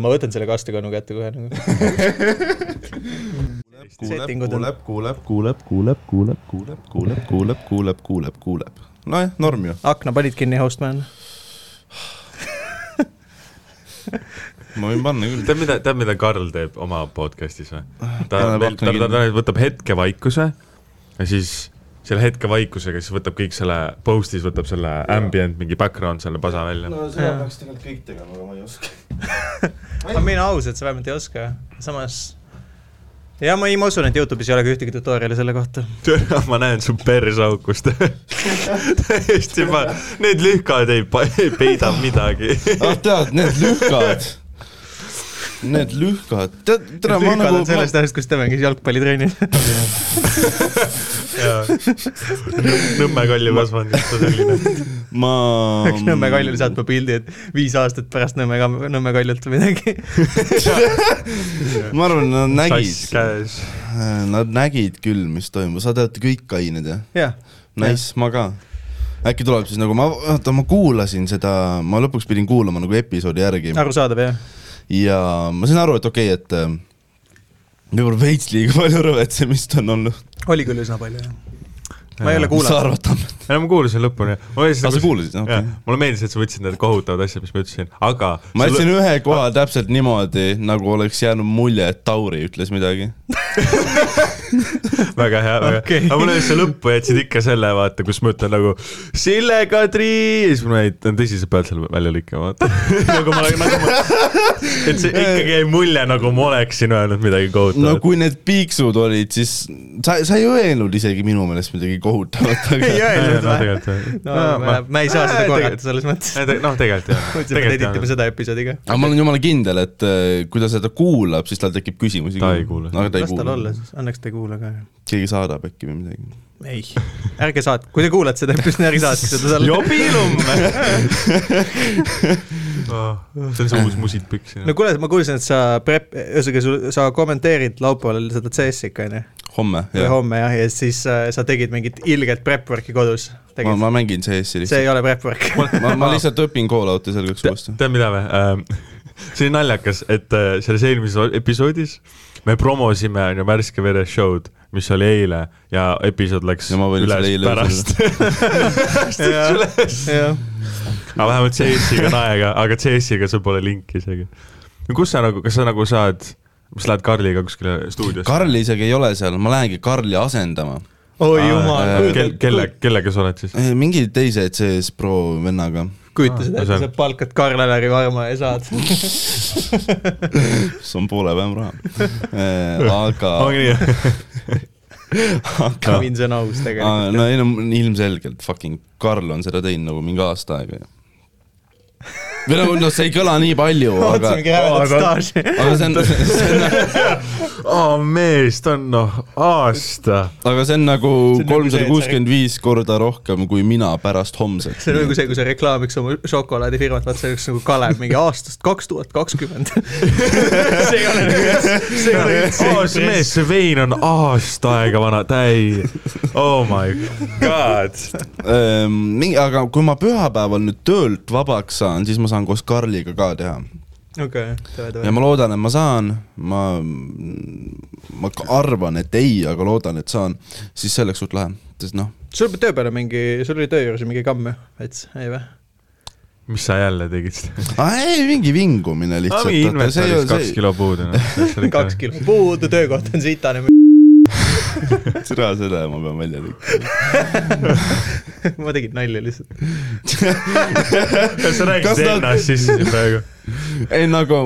ma võtan selle kastekonu kätte kohe nagu. On- kuuleb, kuuleb, kuuleb, kuuleb, kuuleb, kuuleb, kuuleb, kuuleb, kuuleb, kuuleb, kuuleb. nojah, norm ju. akna panid kinni, Hostman? ma võin panna küll. tead, mida, tead, mida Karl teeb oma podcast'is või? ta, ta, ta, ta, võtab hetkevaikuse ja siis selle hetkevaiksusega siis võtab kõik selle, post'is võtab selle ambient, mingi background, selle pasa välja no.. seda peaks tegelikult kõik tegema, aga ma ei oska. ma mina ausalt, sa vähemalt ei oska, samas ja ma ei, ma usun, et Youtube'is ei ole ka ühtegi tutorial'i selle kohta. ma näen su persaukust. täiesti ma, need lühkad ei, ei peida midagi. ah tead, need lühkad, need lühkad, tead, tere, ma lühkad nagu on, sellest ajast, kus tema käis jalgpallitrennis. Nõmme kalju kasvanud, just selline. ma peaks Nõmme kaljule saatma pildi, et viis aastat pärast Nõmme, Nõmme kaljult või midagi. ma arvan, nad nägid nad nägid küll, mis toimub, sa tead kõik ained jah? jah, Nice, ma ka. äkki tuleb siis nagu ma, oota, ma kuulasin seda, ma lõpuks pidin kuulama nagu episoodi järgi arusaadav jah. Ja ma sain aru, et okei okay,, et äh, võib-olla veits liiga palju rõvetsemist on olnud. oli küll üsna palju jah. Ma ei ole mis sa kuulanud. arvad, Tammet? ei no ma kuulasin lõpuni. Ah, sa kuulasid, okei. jah, mulle meeldis, et sa võtsid need kohutavad asjad, mis ma ütlesin, aga. ma jätsin ühe koha täpselt niimoodi, nagu oleks jäänud mulje, et Tauri ütles midagi. väga hea, väga Okei. okay., aga mulle see lõppu jätsid ikka selle, vaata, kus ma ütlen nagu Sille Kadri ja siis ma jäin tõsiselt pealt selle välja lõikama, vaata. nagu ma, nagu ma, et see ikkagi jäi mulje, nagu ma oleksin öelnud midagi no kohutavat. kui need piiksud olid, siis sa, sa ei öelnud isegi minu meelest midagi kohutavat, ei aga öelnud no või? tegelikult no ma, ma ei saa seda korrata selles mõttes. noh, tegelikult jah. mõtlesin, et me editame seda episoodi ka. aga ma olen jumala kindel, et äh, kui ta seda kuulab, siis tal tekib küsimusi. Ta ei ei las tal olla. siis, õnneks ta ei kuula ka. keegi saadab äkki või midagi. ei, ärge saatke, kui te kuulate seda episoodi, ärge saatke seda talle. see on see uus musitpüks. no kuule, ma kuulsin, et sa prep, ühesõnaga sul, sa kommenteerid laupäeval seda CS-i ikka onju, homme, või homme jah, ja siis äh, sa tegid mingit ilget prep work'i kodus. ma, ma mängin CS-i see lihtsalt. ei ole prep work. ma, ma lihtsalt õpin Callouti selgeks uuesti. tead mida või ähm? see oli naljakas, et äh, selles eelmises episoodis me promosime on ju Värske Vere show'd, mis oli eile ja episood läks Ja ma üles eile pärast. aga vähemalt CS-iga on aega, aga CS-iga sul pole linki isegi. kus sa nagu, kas sa nagu saad, kas lähed Karliga kuskile stuudiosse? Karli isegi ei ole seal, ma lähengi Karli asendama. oi jumal, kelle, kelle, kellega sa oled siis? mingi teise CS Pro vennaga. kujuta seda Ah, ette, see- sa palkad Karl-Elari Varma ja saad. see on poole vähem raha. aga, ongi nii? aga, mind see on aus tegelikult. no ei no ilmselgelt fucking Karl on seda teinud nagu mingi aasta aega ju. Või no, no see ei kõla nii palju, aga ootasimegi hävedat aga- staaži. aga see on, see on, aa mees, ta on noh, aasta. aga see on nagu See nagu see, kolmsada kuuskümmend viis korda rohkem kui mina pärast homset. see on nagu see, kui sa reklaamiks oma šokolaadifirmat, vaata see oleks nagu Kalev mingi aastast kaks tuhat kakskümmend. see ei ole nagu üldse, see ei ole üldse aasta mees, see vein on aasta aega vana, ta ei, oh my god. Ehm, mingi, aga kui ma pühapäeval nüüd töölt vabaks saan, siis ma saan koos Karliga ka teha. okei, tore, ja ma loodan, et ma saan, ma, ma arvan, et ei, aga loodan, et saan, siis see oleks suht lahe, sest noh, sul töö peal on mingi, sul oli töö juures mingi kamm ju, veits, ei või? mis sa jälle tegid? ei mingi vingumine lihtsalt. kaks kilo puudu. noh. kaks kilo puudu, töökoht on sitane. seda, seda ma pean välja tegema. ma tegin nalja lihtsalt. kas sa rääkisid Kas ta- ennast sisse siin praegu? ei nagu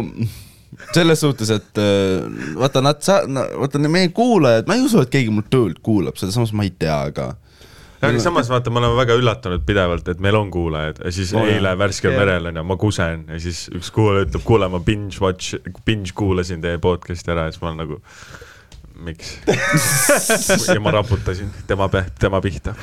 selles suhtes, et äh, vaata nad sa-, vaata meie kuulajad, ma ei usu, et keegi mul töölt kuulab seda, samas ma ei tea ka. aga samas vaata, me oleme väga üllatunud pidevalt, et meil on kuulajad ja siis oh, eile Värskel Jah. merel on ju, ma kusen ja siis üks kuulaja ütleb, kuule, ma binge watch, binge kuulasin teie podcast'i ära ja siis ma olen nagu, miks? ja ma raputasin tema, tema pihta.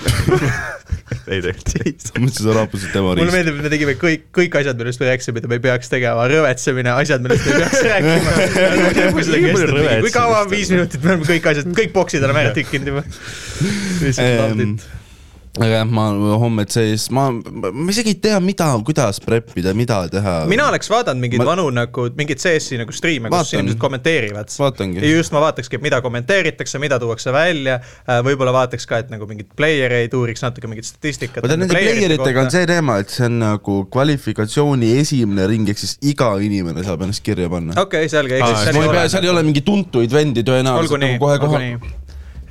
ei tegelikult. mõtlesin, sa raputasid tema mulle riist. meeldib, et me tegime kõik, kõik asjad, millest me rääkisime, mida me ei peaks tegema, rõvetsemine, asjad, millest me ei peaks rääkima. kui kaua on viis minutit, me oleme kõik asjad, kõik boksid oleme ära tikkinud juba. Aga jah, ma homme sees, ma, ma isegi ei tea, mida, kuidas prep ida, mida teha. mina oleks vaadanud mingeid Ma- vanu nagu, mingeid CS-i nagu striime, kus Vaatan. inimesed kommenteerivad. ja just ma vaatakski, mida kommenteeritakse, mida tuuakse välja, võib-olla vaataks ka, et nagu mingeid player eid uuriks natuke mingit statistikat. vaata nende player itega on see teema, et see on nagu kvalifikatsiooni esimene ring, ehk siis iga inimene saab ennast kirja panna. okei, selge, ehk Aa, siis siis ma ei pea, seal ei ole mingi tuntuid vendi tõenäoliselt nagu, kohe olgu kohal. nii.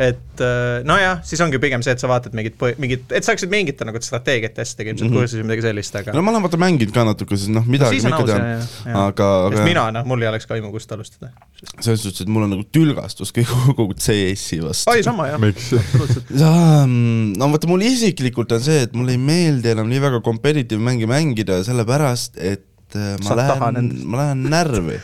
Et äh, nojah, siis ongi pigem see, et sa vaatad mingit, mingit, et saaksid mingite nagu strateegiat asjadega ilmselt mm -hmm. kursis või midagi sellist, aga no ma olen vaata mänginud ka natuke, siis noh, midagi siis ma on ikka tean aga, aga mina, noh, mul ei oleks ka aimu, kust alustada. selles suhtes, et mul on nagu tülgastus kogu, kogu CS-i vastu. oi, sama jah. miks? no vaata, mul isiklikult on see, et mulle ei meeldi enam nii väga competitive mänge mängida, sellepärast et äh, ma Saad taha lähen ma lähen närvi.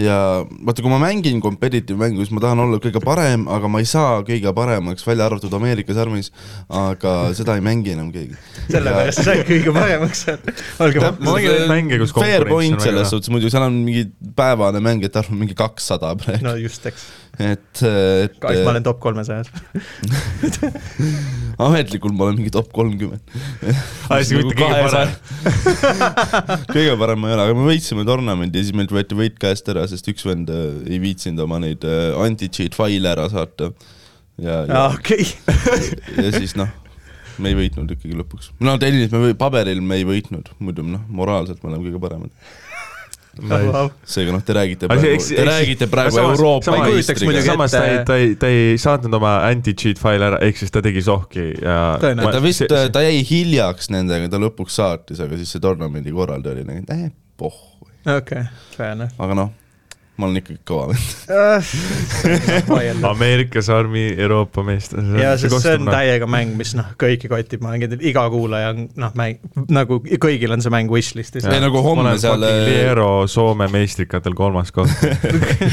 Ja vaata, kui ma mängin competitive mängu, siis ma tahan olla kõige parem, aga ma ei saa kõige paremaks, välja arvatud Ameerikas armis, aga seda ei mängi enam keegi. sellepärast sa said kõige paremaks olge Täpselt. ma mängin neid mänge, kus Fair point selles suhtes, muidu seal on mingi päevane mängijate arv mingi kakssada praegu no just, eks. et, et kahjuks ma olen top kolmesajas. ametlikult ma olen mingi top kolmkümmend. Mitte kõige parem. kõige parem ma ei ole, aga me võitsime tornamendi ja siis meilt võeti võit käest ära, sest üks vend äh, ei viitsinud oma neid äh, anti-cheat faile ära saata. ja, ja, okei. ja siis noh, me ei võitnud ikkagi lõpuks. no tennis me või, paberil me ei võitnud, muidu noh, moraalselt me oleme kõige paremad. Seega noh, te räägite praegu, te räägite praegu samas- Euroopa meistriga. samas ta ei ta ei, ta ei saatnud oma anti-cheat faili ära, ehk siis ta tegi sohki ja. Ta vist, ta jäi hiljaks nendega, ta lõpuks saatis, aga siis see tornamendi korraldaja oli nagu, et eh, pohhu. okei, fair enough. aga noh, ma olen ikkagi kõva vend. vaielda. Ameerika sarmi Euroopa meestel. ja sest see on täiega mäng, mis noh, kõiki kotib, ma olen kindel, iga kuulaja on noh, mäng, nagu kõigil on see mäng wishlist'is. Ei, nagu homme seal, äh, Liero Soome meistrikatel kolmas koht.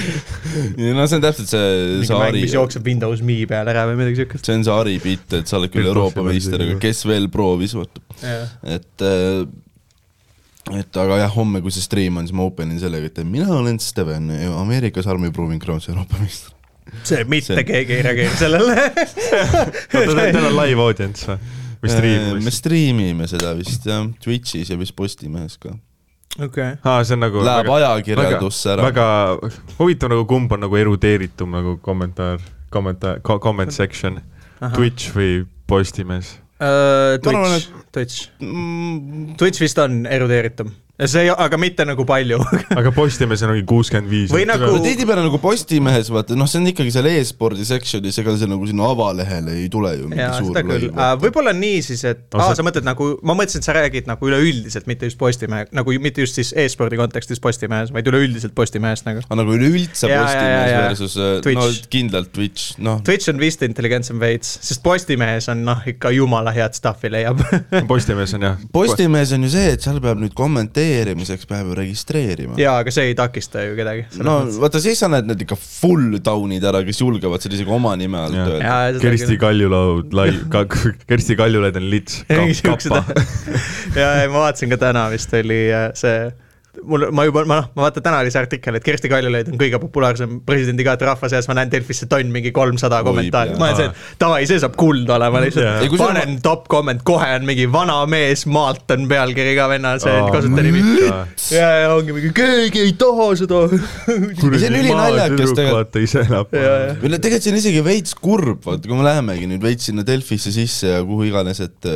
no see on täpselt see, see mäng, Ari, mis jookseb Windows Me peal ära või midagi siukest. see on see Ari bitt, et sa oled küll Euroopa meister, aga kes veel proovis, vaata. et, et aga jah, homme, kui see stream on, siis ma open in sellega, et mina olen Steven, Ameerika Sarmi Proving Grounds Euroopa meister. see mitte See- keegi ei reageeri sellele. Teil on live audience või? või stream me või? striimime seda vist jah, Twitch'is ja vist Postimehes ka. okei. aa, see on nagu Läheb ajakirjandusse ära. väga huvitav nagu kumb on nagu erudeeritum nagu kommentaar, kommentaar, comment section, Twitch või Postimees. Twitch arvan,, Twitch, Mm, Twitch vist on erudeeritum. see, aga mitte nagu palju. aga Postimees on mingi kuuskümmend viis. Või nagu- no tihtipeale nagu Postimehes vaata, noh, see on ikkagi seal e-spordi section'is, ega see nagu sinna avalehele ei tule ju mingi jaa, suur lõiv. võib-olla on nii siis, et No aa, sa- sa mõtled nagu, ma mõtlesin, et sa räägid nagu üleüldiselt, mitte just Postimehe, nagu mitte just siis e-spordi kontekstis Postimehes, vaid üleüldiselt Postimehest nagu. aga nagu üleüldse jaa. versus äh, no Twitch. kindlalt Twitch, noh, Twitch on vist intelligentsem veits, sest Postimehes on noh, ikka jumala head stuff'i leiab. Postimees on jah. Postimees on ju see, et seal peab nüüd kommenteerimiseks peab ju registreerima. jaa, aga see ei takista ju kedagi. no vaata, siis sa näed need ikka full down'id ära, kes julgevad seal isegi oma nime alt öelda. Jaa, seda Kersti. Kaljulaud, lai-, Kersti Kaljulaid on lits, kappa. ja, ja ma vaatasin ka täna vist oli äh, see mul, ma juba, ma noh, ma vaatan täna oli see artikkel, et Kersti Kaljulaid on kõige populaarsem presidendikandidaat rahva seas, ma näen Delfisse tonn mingi kolmsada kommentaari, ma olen see, et davai, see saab kuld olema lihtsalt panen top comment, kohe on mingi vana mees Maalt on pealkiri ka vennal, see Aa, kasutajanimi. jaa. ja, ja ongi mingi keegi ei taha seda. see on ülinaljakas tegelikult. tegelikult see on isegi veits kurb, vaata kui me lähemegi nüüd veits sinna Delfisse sisse ja kuhu iganes, et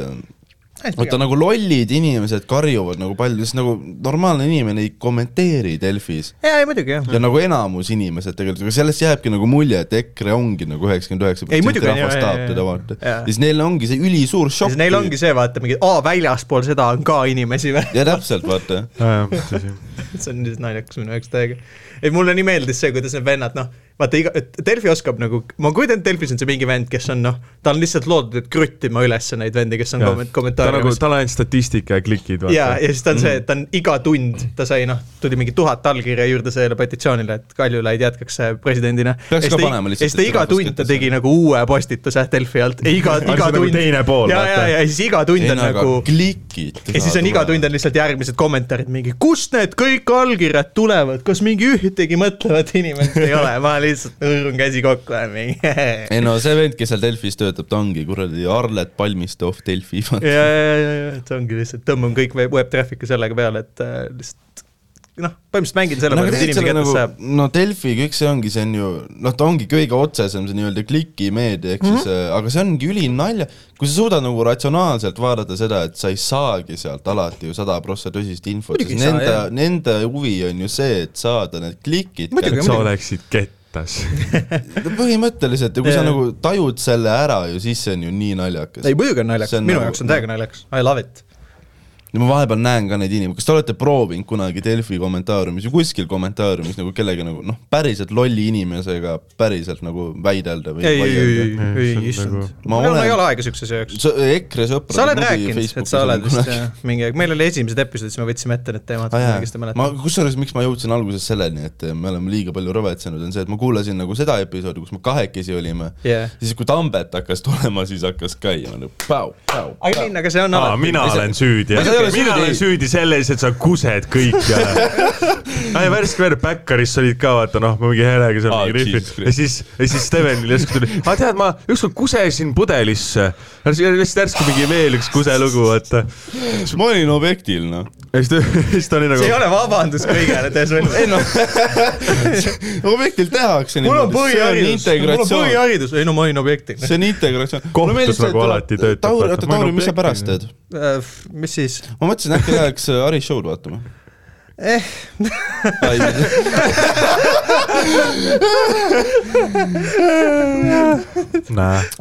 vaata nagu lollid inimesed karjuvad nagu palju, sest nagu normaalne inimene ei kommenteeri Delfis. jaa, ei muidugi jah. ja nagu enamus inimesed tegelikult, aga sellest jääbki nagu mulje, et EKRE ongi nagu üheksakümmend üheksa Ei, muidugi protsenti rahvast tahab teda vaata. Ja siis neil ongi see ülisuur šokk. siis neil ongi see, vaata mingi, aa väljaspool seda on ka inimesi või? ja täpselt, vaata. see on lihtsalt naljakas minu jaoks täiega. ei, mulle nii meeldis see, kuidas need vennad, noh, vaata iga, et Delfi oskab nagu, ma kujutan ette, Delfis on see mingi vend, kes on noh, ta on lihtsalt loodud, et kruttima üles neid vendi, kes on komment- ta nagu, tal on ainult statistika ja klikid. ja, ja siis ta on see, et ta on iga tund, ta sai noh, tuli mingi tuhat allkirja juurde sellele petitsioonile, et Kaljulaid jätkaks äh, presidendina. Peaks ka panema lihtsalt, ja siis ta et iga tund ta tegi nagu uue postituse Delfi alt, iga, iga nagu tund. teine pool, ja, ja, ja siis iga tund on nagu klikid. ja siis on iga tund on lihtsalt järgmised kommentaarid mingi, kust need kõik allkirjad tulevad, kas mingi ühtegi mõtlevat inimest ei ole, ma lihtsalt hõõrun käsi kokku ja mingi ei no see vend, kes seal Delfis töötab, ta ongi kuradi Arlet Palmiste of Delfi. ja, ja, ja, ja, et see ongi lihtsalt, tõmban kõik web, traffic'u sellega peale, et äh, lihtsalt noh, põhimõtteliselt mängin selle no peale, mis inimese kätte nagu saab., no Delfi, kõik see ongi, see on ju, noh, ta ongi kõige otsesem, see nii-öelda klikimeedia, ehk Mhm. siis äh,, aga see ongi ülinalja, kui sa suudad nagu ratsionaalselt vaadata seda, et sa ei saagi sealt alati ju sada prossa tõsist infot, saa, nende nende huvi on ju see, et saada need klikid sa oleksid kettas. no põhimõtteliselt ja kui sa nagu tajud selle ära ju, siis see on ju nii naljakas. Ei, muidugi on naljakas, on minu nagu- jaoks on täiega naljakas, I love it. Ja ma vahepeal näen ka neid inimesi, kas te olete proovinud kunagi Delfi kommentaariumis või kuskil kommentaariumis nagu kellega nagu noh, päriselt lolli inimesega päriselt nagu väidelda või ei, ei, ei, ei, issand nagu-. Ma mul olen- ei ole aega siukse sööks. EKRE sõpra sa oled rääkinud, et sa oled vist jah, mingi aeg, meil oli esimesed episoodid, siis me võtsime ette need teemad, ah, kui ma jah. õigesti ma kusjuures miks ma jõudsin alguses selleni, et me oleme liiga palju rõvetsenud, on see, et ma kuulasin nagu seda episoodi, kus me kahekesi olime jah. siis kui Tambet hakkas tulema, siis hakkas käima nagu päu, aga nii, aga see on alati. mina olen süüdi, Aga ole mina süüdi. olen süüdi selles, et sa kused kõikjale. ei, värske veel Backeris olid ka vaata noh, mingi helega seal mingi Christ. ja siis, ja siis Stevenil järsku tuli, aga tead, ma ükskord kusesin pudelisse. Lihtsalt järsku mingi veel üks kuselugu, vaata. ma olin objektil noh. ja siis ta, siis ta oli nagu see ei ole vabandus kõigele, et ei noh, objektil tehakse mul on niimoodi, see on põhiharidus, mul on põhiharidus, ei no ma olin objektil. see on integratsioon. Kohtus nagu alati töötab, Tauri, oota Tauri, mis sa pärast teed? Äh, mis siis? ma mõtlesin, äkki läheks äh, Haris show'd vaatama. eh,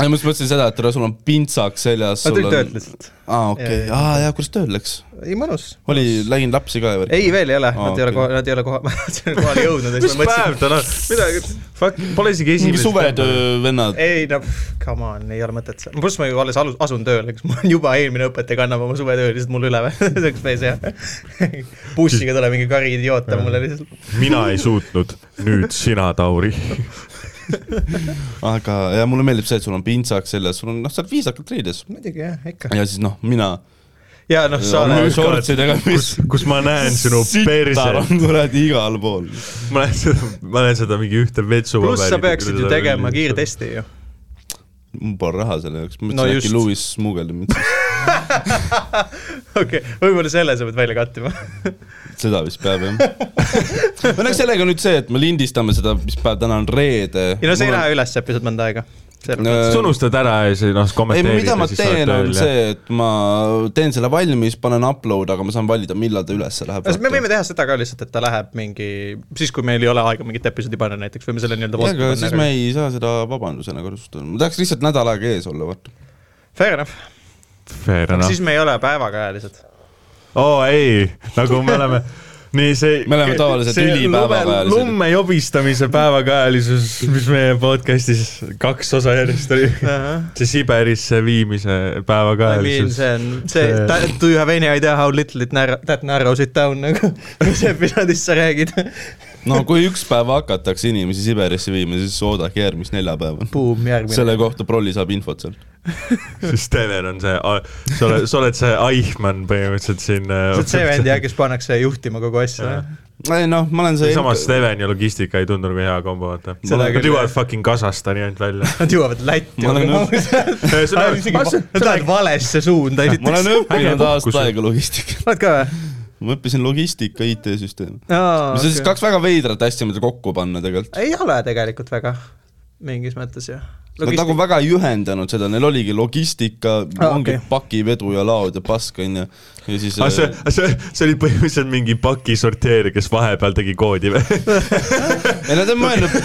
ei, ma just mõtlesin seda, et tere, sul on pintsaks seljas. ma tulin töölt lihtsalt. aa, okei, aa jaa, kuidas tööl läks? ei, mõnus. oli, lägin lapsi ka värki? ei, veel ei ole, nad ei ole kohe, nad ei ole kohe, nad ei ole kohale jõudnud ja mis päev on, midagi, fuck, pole isegi mingi esimest suvetöö vennad. ei no come on, ei ole mõtet, pluss ma ju alles alu- asun tööle, eks mul on juba eelmine õpetaja kannab oma suvetöö lihtsalt mul üle või, see oleks päris hea. bussiga tuleb mingi kari idioot ja mulle lihtsalt, mina ei suutnud, nüüd sina, Tauri. aga, ja mulle meeldib see, et sul on pintsaks seljas, sul on noh, sa oled viisakalt riides. muidugi jah, ikka. ja siis noh, mina ja noh, sa oled, shortsidega, mis kus, kus ma näen sinu perse kuradi igal pool. ma näen seda, ma näen seda mingi ühte vetsu. pluss sa peaksid ju tegema. kiirtesti ju. mul pole raha selle jaoks, ma No mõtlesin just. äkki Louis smugeldab mind, okei, võib-olla selle sa pead välja kattima. seda vist peab jah. või noh, sellega on nüüd see, et me lindistame seda, mis päev täna on reede. ei no see ei lähe üles episood mõnda aega. Äh, sa unustad ära ja siis noh, ei, kommenteerid. mida ma teen, on see, et ma teen selle valmis, panen upload, aga ma saan valida, millal ta ülesse läheb. me võime teha seda ka lihtsalt, et ta läheb mingi, siis kui meil ei ole aega mingit episoodi panna näiteks, võime selle nii-öelda jah, aga siis me. ei saa seda vabandusena kasutada, ma tahaks lihtsalt nädal aega ees olla, vaata. Fair enough, Fair enough. siis me ei ole päevakäelised. oo ei, nagu me oleme, nii see. Me oleme tavaliselt ülipäevakajalised. lumme jobistamise päevakajalisus, mis meie podcast'is kaks osa järjest oli. see Siberisse viimise I mean, päevakajalisus. see on, see See-, do you have any idea how little it narrow, that narrows it down nagu, mis episoodist sa räägid? No kui üks päev hakatakse inimesi Siberisse viima, siis oodake järgmist neljapäeva. Selle kohta prolli saab infot sealt. siis Steven on see, sa oled, sa oled see Eichmann põhimõtteliselt siin. sa oled see vend jah, kes pannakse juhtima kogu asja. ei noh, ma olen see samas Steven ja logistika ei tundu nagu hea kombo, vaata. Seda Nad jõuavad fucking Kasahstani ainult välja. Nad jõuavad Lätti. Nad lähevad valesse suunda ma olen õppinud aasta aega logistikat. oled ka või? Ma õppisin logistika IT-süsteemi. aa, mis on siis kaks väga veidrat asja, mida kokku panna tegelikult. ei ole tegelikult väga, mingis mõttes ju. Nad nagu väga ei ühendanud seda, neil oligi logistika Aa, ongi okei. pakivedu ja laod ja pask onju. ja siis aga see äh,, see, see oli põhimõtteliselt mingi paki sorteerija, kes vahepeal tegi koodi või? ei nad on mõelnud,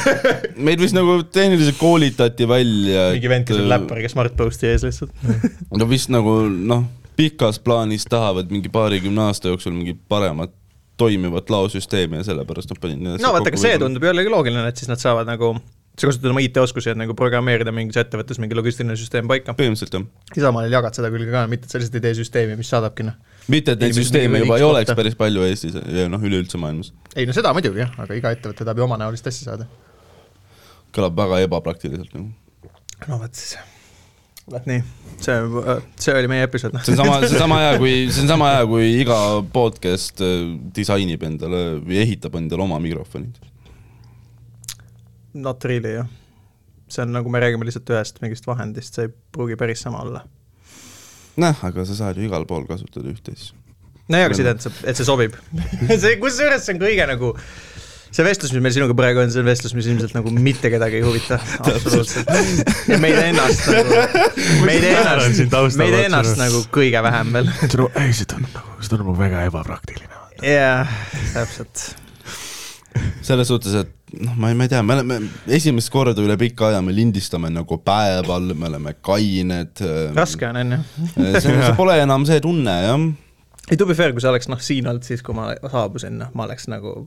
meid vist nagu tehniliselt koolitati välja. mingi vend, kes on. läppariga Smartposti ees lihtsalt. no vist nagu noh, pikas plaanis tahavad mingi paarikümne aasta jooksul mingit paremat toimivat laosüsteemi ja sellepärast nad panid no vaata, aga see tundub jällegi loogiline, et siis nad saavad nagu, sa kasutad oma IT-oskusi, et nagu programmeerida mingis ettevõttes mingi logistiline süsteem paika. põhimõtteliselt jah. ja samal ajal jagad seda külge ka, mitte et sa lihtsalt ei tee süsteemi, mis saadabki noh. mitte, et neid süsteeme juba ei oleks päris palju Eestis ja noh, üleüldse maailmas. ei no seda muidugi jah, aga iga ettevõte tahab ju omanäolist asja saada. kõlab väga ebapraktiliselt nagu. no vot siis, vot nii, see, see oli meie episood noh. see on sama, see on sama hea, kui, see on sama hea, kui iga podcast äh, disainib endale või ehitab endale oma mikrofonid. not really jah. see on nagu me räägime lihtsalt ühest mingist vahendist, see ei pruugi päris sama olla. noh, aga sa saad ju igal pool kasutada ühte asja. nojah, aga see tähendab, et see sobib see, kusjuures see on kõige nagu see vestlus, mis meil sinuga praegu on, see on vestlus, mis ilmselt nagu mitte kedagi ei huvita, absoluutselt. ja meid ennast nagu, meid ennast, meid ennast nagu kõige vähem veel. ei, see tundub nagu, see tundub nagu väga ebapraktiline. jah, täpselt selles suhtes, et noh, ma ei, ma ei tea, me oleme esimest korda üle pika aja, me lindistame nagu päeval, me oleme kained. raske on, on ju. see, see pole enam see tunne, jah. ei, to be fair, kui sa oleks noh, siin olnud siis, kui ma saabusin, noh, ma oleks nagu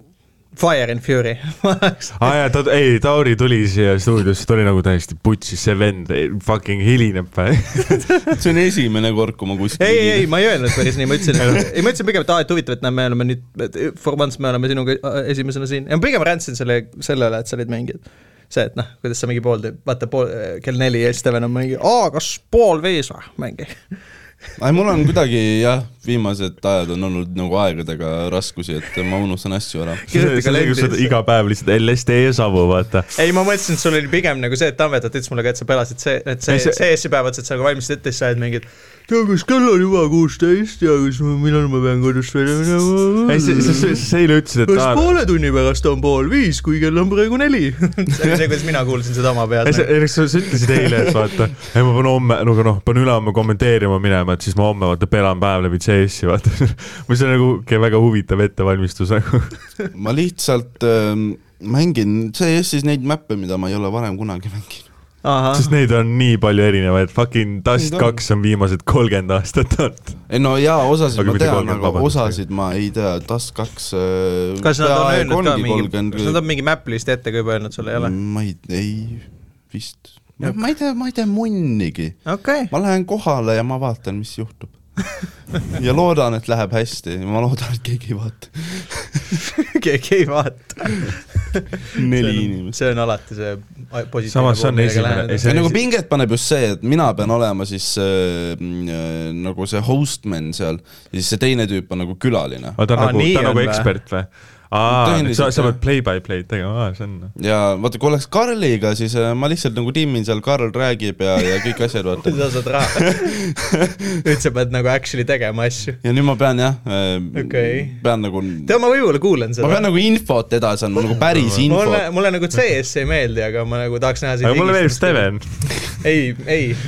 Fire and Fury. Aa ah, jaa, ta, ei, Tauri tuli siia stuudiosse, ta oli nagu täiesti putsis, see vend fucking hilineb see on esimene kord, kui ma kuskil ei, ei, ei, ma ei öelnud päris nii, ma ütlesin, et ei, ma ütlesin pigem, et aa, et huvitav, et näe, me oleme nüüd, for once me oleme sinuga esimesena siin. Ja ma pigem rändasin selle, selle üle, et sa olid mängijad see, et noh, kuidas sa mingi pool, vaata pool, kell neli ja siis Steven on mingi, aa, kas pool viis või, mängi ei, mul on kuidagi jah, viimased ajad on olnud nagu aegadega raskusi, et ma unustan asju ära. iga päev lihtsalt LSD ja savu, vaata. ei, ma mõtlesin, et sul oli pigem nagu see, et Tamvet ütles mulle ka, et sa pelasid see, et see, see, see päevad, et sa nagu valmistasid ette, siis sa oled mingi, et tea, kas kell on juba kuusteist ja kas ma, millal ma pean kodust välja minema? ei, sa, sa, sa eile ütlesid, et kas aa... poole tunni pärast on pool viis, kui kell on praegu neli see oli see, kuidas mina kuulsin seda oma peas. ei, sa, sa ütlesid eile, et vaata, ei ma pean homme, no aga noh, pean ülehomme kommenteerima minema, et siis ma homme vaata pelan päev läbi CS-i, vaata mis on nagu väga huvitav ettevalmistus nagu ma lihtsalt äh, mängin CS-is neid mäppe, mida ma ei ole varem kunagi mänginud sest neid on nii palju erinevaid, fucking Dust kaks on viimased kolmkümmend aastat olnud. ei no jaa, osasid Aga ma tean, aga osasid ma ei tea, Dust kaks äh, kas nad on öelnud ka mingi, kas nad on mingi map list'i ette ka juba öelnud sulle, ei ole? ma ei, ei vist. ma ei tea, ma ei tea munnigi. Okay.. ma lähen kohale ja ma vaatan, mis juhtub. Ja loodan, et läheb hästi, ma loodan, et keegi ei vaata keegi ei vaata neli inimest. see on alati see positiivne samas see on esimene. see nagu pinget paneb just see, et mina pean olema siis äh, äh, nagu see hostman seal ja siis see teine tüüp on nagu külaline. ta on nagu, ta on nagu ekspert või? Aa, sa, sa pead play-by-play'd tegema, aa, see on. ja vaata, kui oleks Karliga, siis äh, ma lihtsalt nagu timmin seal, Karl räägib ja, ja kõik asjad, vaata sa saad raha nüüd sa pead nagu actually tegema asju. ja nüüd ma pean jah äh, okay., pean nagu. tead, ma võib-olla kuulan seda. ma pean nagu infot edasi andma, nagu päris infot. mulle, mulle nagu CS ei meeldi, aga ma nagu tahaks näha sind. aga mulle meeldib Steven ei, ei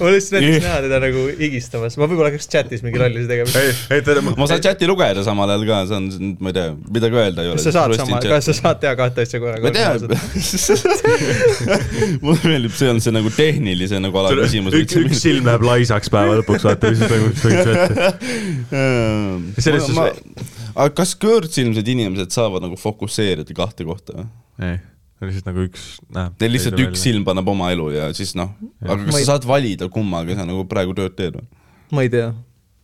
ma lihtsalt näiteks näha teda nagu higistamas, ma võib-olla hakkaks chatis mingi lollusi tegema. ei, ei, ma saan chati lugeda samal ajal ka, see on ma ei tea, midagi öelda ei ole. kas sa saad sama, kas sa saad teha kahte asja korraga? ma tean mulle meeldib, see on see nagu tehnilise nagu ala küsimus. üks, üks silm läheb laisaks päeva lõpuks, vaata, mis nagu ette. selles suhtes. aga kas kõõrtsilmsed inimesed saavad nagu fokusseerida kahte kohta või? ei lihtsalt nagu üks näeb. Neil lihtsalt üks silm paneb oma elu ja siis noh, aga kas sa saad valida, kummaga sa nagu praegu tööd teed või? ma ei tea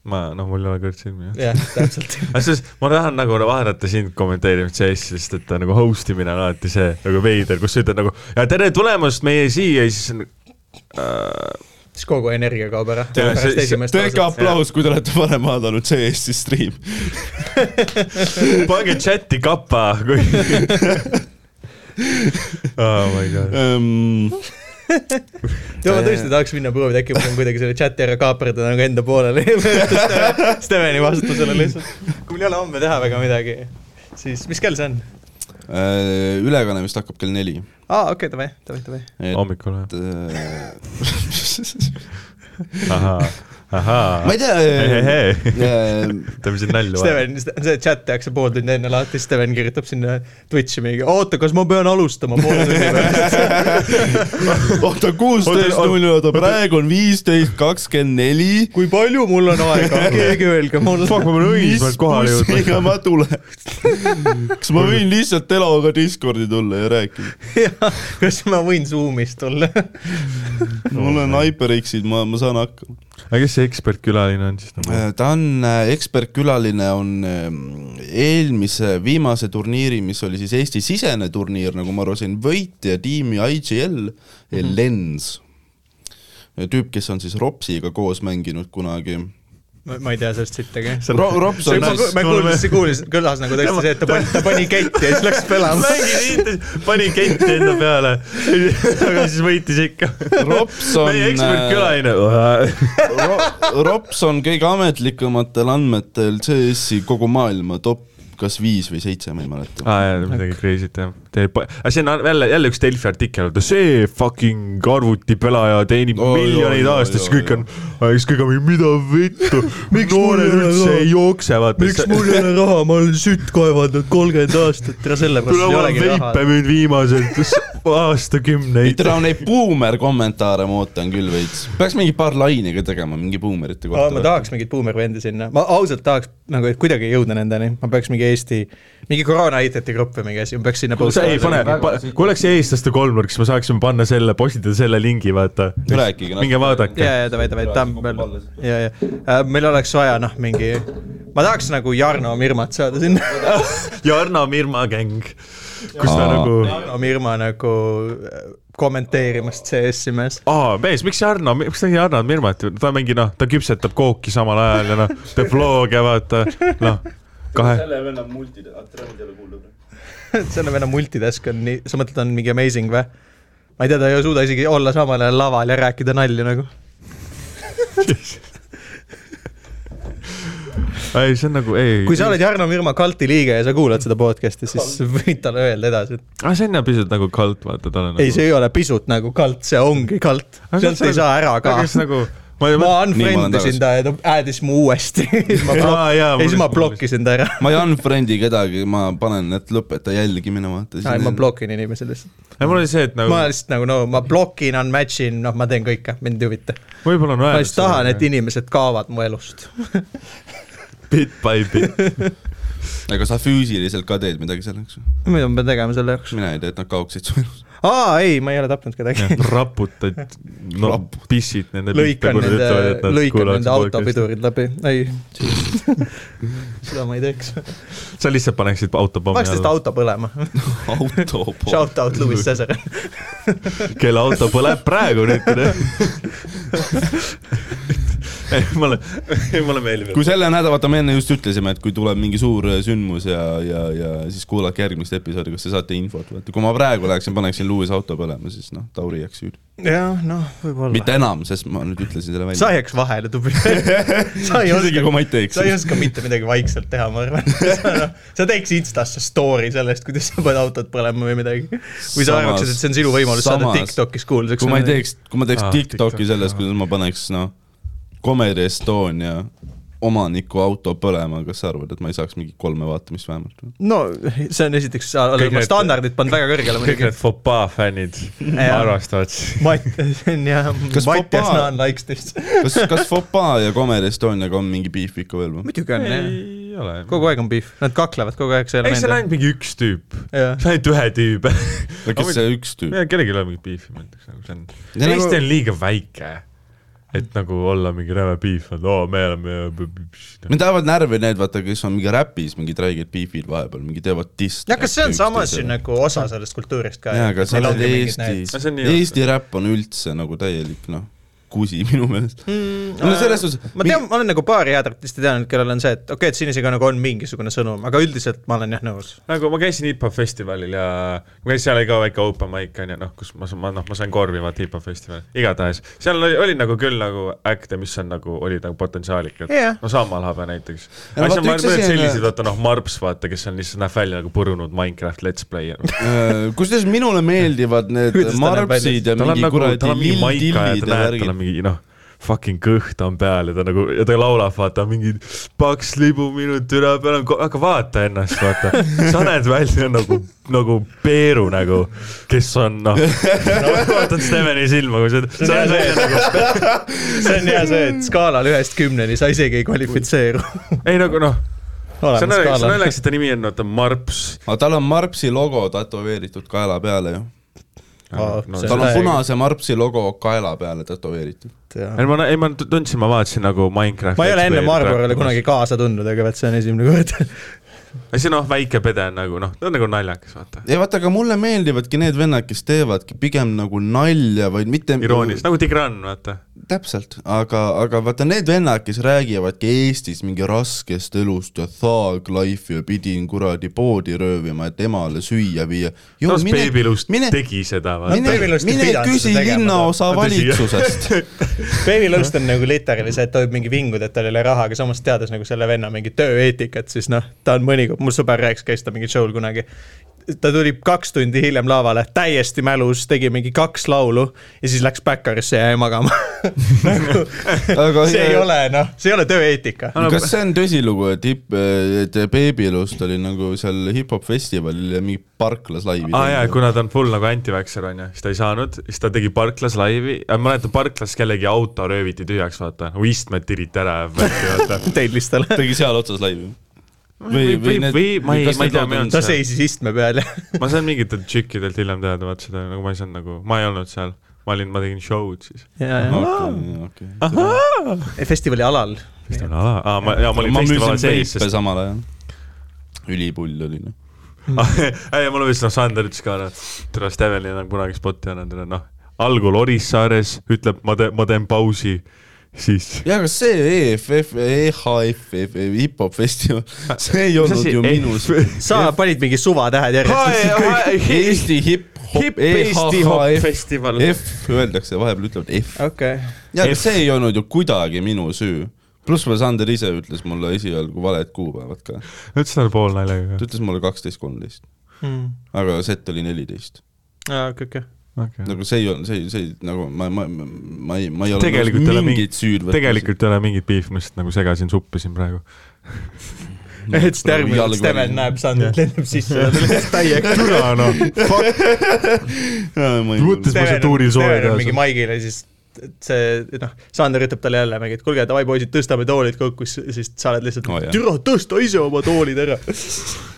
ma, noh, mul ei ole kõrtsilmi jah. jah, täpselt aga siis ma tahan nagu vaadata sind kommenteerimas CS-i, sest et nagu host imine on alati see nagu veider, kus sa ütled nagu ja tere tulemast meie siia ja siis äh, siis kogu energia kaob ära. tehke aplaus, kui te olete varem vaadanud CS-i stream pange chati kapa, kui oh my god um, ja ma tõesti tahaks minna proovida, äkki ma saan kuidagi selle chati ära kaaperdada nagu enda poolele Steveni vastutusele lihtsalt. kui mul ei ole homme teha väga midagi, siis mis kell see on? Äh, ülekanne vist hakkab kell neli. aa, okei okay,, davai, davai, davai. hommikul või? Äh, ahhaa ma ei tea. teeme siin nalja. Steven, see chat tehakse pool tundi enne lahti, Steven kirjutab sinna Twitch'i mingi, oota, kas ma pean alustama poole tunni pärast oota, kuusteist null null, oota, praegu on viisteist kakskümmend neli. kui palju mul on aega, keegi öelge mulle. Fuck, ma pean õigusvalt kohale jõudma. miks ma tulen? kas ma võin lihtsalt eloga Discordi tulla ja rääkida? jah, kas ma võin Zoom'ist tulla mul on HyperX-id, ma, ma saan hakkama aga kes see ekspertkülaline on siis nagu? ta on, äh, ekspertkülaline on ähm, eelmise, viimase turniiri, mis oli siis Eesti-sisene turniir, nagu ma aru sain, võitja tiimi IGL mm, -hmm. Lens. tüüp, kes on siis Ropsiga koos mänginud kunagi ma, ma ei tea sellest sittagi. Ro-, Robson ma nice. ma kuulsin, kuulis, kõlas nagu tõesti see, et ta pani, ta pani ketti ja siis läks pelama. pani ketti enda peale, aga siis võitis ikka. Robson, meie ekspertkülaline. Ro- Robson kõige ametlikumatel andmetel CS-i kogu maailma top kas viis või seitse, ma ei mäleta. aa jaa, midagi crazy't jah. teeb, aga see on jälle, jälle üks Delfi artikkel, see fucking arvutipelaja teenib Oi, miljoneid aastas, kõik on, siis kõik on, mida vittu, miks noored üldse ei jookse, vaata. miks mul ei ole raha, ma olen sütt kaevandanud kolmkümmend aastat, tere sellepärast kuule, ei olegi raha veipe. müünud viimased ei aastakümneid. tere, neid buumer kommentaare ma ootan küll veits. peaks mingi paar laine ka tegema mingi buumerite ma kohta. tahaks mingit buumervendi sinna, ma ausalt tahaks nagu, et kuidagi jõuda nendeni, ma peaks mingi Eesti, mingi koroona aitajate grupp või mingi asi, ma peaks sinna ei, pane, kui oleks eestlaste kolmnurk, siis me saaksime panna selle, postitada selle lingi, vaata. Minge vaadake. ja, ja davai, davai, Tammel, ja, ja äh, meil oleks vaja noh, mingi, ma tahaks nagu Jarno Mirmat saada sinna. Jarno Mirma gäng, kus ta nagu Jarno Mirma nagu äh, kommenteerimast CS-i mees. aa, mees, miks Jarno, miks ta Jarno Mirmat, ta mingi noh, ta küpsetab kooki samal ajal ja noh, teeb vlog'e, vaata, noh, kahe, selle venna multid, trend ei ole kuulda. selle venna multitask on nii, sa mõtled, ta on mingi amazing või? ma ei tea, ta ei suuda isegi olla samal ajal laval ja rääkida nalju nagu. ei see on nagu, ei. kui sa oled Jarno Mirma kalti liige ja sa kuulad seda podcast'i, siis võid talle öelda edasi, et aa, see on jah pisut nagu kalt, vaata, tal on nagu ei, see ei ole pisut nagu kalt, see ongi kalt. sealt ei saa ära ka. nagu, ma ei ma ma unfriend isin ta ja ta addis mu uuesti. siis ma blok- jaa, ja siis ma blokkisin ta ära. ma ei unfriend'i kedagi, ma panen, et lõpeta jälgimine, vaata. ma blokin inimesi lihtsalt. ei mul oli see, et nagu ma lihtsalt nagu no ma blokin, unmatch in, noh, ma teen kõike, mind ei huvita. võib-olla on ma vaja. lihtsalt tahan, et inimesed kaovad mu elust. bit by bit. ega sa füüsiliselt ka teed midagi selleks? mida ma pean tegema selle jaoks? mina ei tee, et nad kaoksid su elus. aa, ei, ma ei ole tapnud kedagi. raputad, no Raputad. pissid nende lõikan nende, lõikan nende autopidurid läbi, ei, seda ma ei teeks. sa lihtsalt paneksid autopommi paneks lihtsalt auto põlema. auto. Shout out Louis Cesar. kelle auto põleb praegu nüüd. ei, mulle, mulle meeldib. kui selle nädala, vaata me enne just ütlesime, et kui tuleb mingi suur äh, sündmus ja, ja, ja siis kuulake järgmist episoodi, kas te saate infot, vaata kui ma praegu läheksin, paneksin Louis auto põlema, siis noh, Tauri jääks süüdi. jah, noh, võib-olla. mitte enam, sest ma nüüd ütlesin selle sa välja. jääks vahele, tubli. sa ei isegi oska kui ma ei teeks sa ei. oska mitte midagi vaikselt teha, ma arvan. sa teeks Instasse story sellest, kuidas sa paned autot põlema või midagi. või sa arvaksid, et see on sinu võimalus saada samas- Tiktokis kuulsaks. kui ma ei teeks, kui ma teeks Ah, Tiktoki TikTok, sellest, kuidas ma paneks noh, Comedy Estonia omaniku auto põlema, kas sa arvad, et ma ei saaks mingi kolme vaatamist vähemalt? no see on esiteks, sa oled Kõik oma standardid pannud väga kõrgele kõik muidugi need. Fopaa fännid Jaa. arvastavad. Matt, see on jah, Kas Mattias Fopaa- Naan likes this. kas, kas Fopaa ja Comedy Estoniaga on mingi beef ikka veel või? muidugi on jah, ei ole. kogu aeg on beef, nad kaklevad kogu aeg, see ei ei, see on ainult mingi üks tüüp, jah, see on ainult ühe tüüp. kes see üks tüüp? kellelgi ei ole mingit beefi, ma ütleks nagu see on, Ja nagu- Eesti on liiga väike, et nagu olla mingi räme beef, et oo, me oleme. mind ajavad närvi need, vaata, kes on mingi räpis mingid räiged beefid vahepeal, mingi teevad diss. jah, kas see on samas ju nagu osa sellest kultuurist ka? jaa, aga sa oled Eesti, See on nii Eesti räpp on üldse nagu täielik noh, kusi minu meelest. no selles suhtes, ma tean, ma olen nagu paari head artisti teadnud, kellel on see, et okei okay,, et siin isegi nagu on mingisugune sõnum, aga üldiselt ma olen jah nõus. nagu ma käisin hip-hop festivalil ja ma käisin seal oli ka väike open mic onju, noh, kus ma, ma noh, ma sain korvi vaata hip-hop festivalil, igatahes seal oli, oli nagu küll nagu äkte, mis on nagu, olid nagu potentsiaalikad Jah. no Sammal Habe näiteks. Aga vaata, seal on on- sellised, vaata noh, Marps vaata, kes on lihtsalt näeb välja nagu purunud Minecraft let's player. Äh, kusjuures minule meeldivad need marpsid ja mingi nagu, kuradi lill-tillid ja värgid. Mingi noh, fucking kõht on peal ja ta nagu, ja ta laulab, vaata mingi paks libu minu türa peal on, aga vaata ennast, vaata. sa näed välja nagu, nagu Peeru nagu, kes on noh no,, vaatad Steveni silma, kui sa, sa näed välja nagu, see on hea see, et skaalal ühest kümneni sa isegi ei kvalifitseeru. ei nagu noh, see on see on õnneks, et ta nimi on vaata Marps. aga tal on Marpsi logo tätoveeritud kaela peale ju. Aa, no, see tal on täiega- punase Marpsi logo kaela peale tätoveeritud. ei ma, ei ma tundsin, ma vaatasin nagu Minecraft. ma ei ole enne Marlborole kunagi kaasa tundnud, aga vot see on esimene kord. see noh, väike pede on nagu noh, ta on nagu naljakas, vaata. ja vaata, aga mulle meeldivadki need vennad, kes teevadki pigem nagu nalja, vaid mitte irooniliselt, nagu Tigran, vaata. täpselt, aga, aga vaata need vennad, kes räägivadki Eestis mingi raskest elust ja thug life'i ja pidin kuradi poodi röövima, et emale süüa viia. no Babylost mine, tegi seda, vaata. mine ei mine küsi linnaosa valitsusest. Baby Lust on nagu literally see, et ta võib mingi vinguda, et tal ei ole raha, aga samas teades nagu selle venna mingit tööeetikat, siis noh, ta on mõnikord, mul sõber rääkis, käis ta mingil show'l kunagi. ta tuli kaks tundi hiljem lavale, täiesti mälus, tegi mingi kaks laulu ja siis läks Baccarisse ja jäi magama nagu,. Aga see ei ole noh, see ei ole tööeetika. kas see on tõsilugu, et hip, et Babylust oli nagu seal hip-hop festivalil ja mingi parklas laivi aa ah, jaa, kuna ta on full nagu anti-vaxxer onju, siis ta ei saanud, siis ta tegi parklas laivi, ma mäletan parklas kellegi auto rööviti tühjaks, vaata, istmed tiriti ära ja värki, vaata. teilistele. tegi seal otsas laivi. või, või, või ma ei, ma ei tea, ma ei olnud ta seal. seisis istme peal ja ma sain mingitelt tšikkidelt hiljem teada, vaata seda, nagu ma ei saanud nagu, ma ei olnud seal, ma olin, ma tegin show'd siis. ja, ja festivali alal. festival ala, aa ma, jaa ma olin ma festivali müüsin sees, veipe sest samal ajal. ülipull oli noh. ei, mul vist noh, Sander ütles ka, tere, Stevenil on kunagi spotti andnud, noh, algul Orissaares ütleb, ma teen, ma teen pausi, siis ja aga see E EFF, EHFF, hip-hop festival, see ei olnud ju Eh, minu sa panid mingi suvatähed järjest. Eesti hip-hop, Hip Eesti Hop EHF, Festival. F öeldakse, vahepeal ütlevad F. okei. ja see ei olnud ju kuidagi minu süü. pluss veel Sander ise ütles mulle esialgu valed kuupäevad ka. ütles talle poolnaljaga ta ütles mulle kaksteist, kolmteist, aga set oli neliteist. okei, okei. okay.. nagu see ei olnud, see, see nagu ma, ma, ma ei, ma ei ole Tegelikult ei ole mingit süüd võtnud. tegelikult ei ole mingit beef, ma lihtsalt nagu segasin suppi siin praegu. et siis järgmine Steven näeb Sandrit, lendab sisse ja ta lihtsalt täiega. türa noh, Mõttes- ma seal tuuril soe Steven teha on mingi seal. maigil ja siis see noh, Sander ütleb talle jälle mingi, et kuulge, davai poisid, tõstame toolid kokku, siis sa oled lihtsalt Oh, türa, tõsta ise oma toolid ära.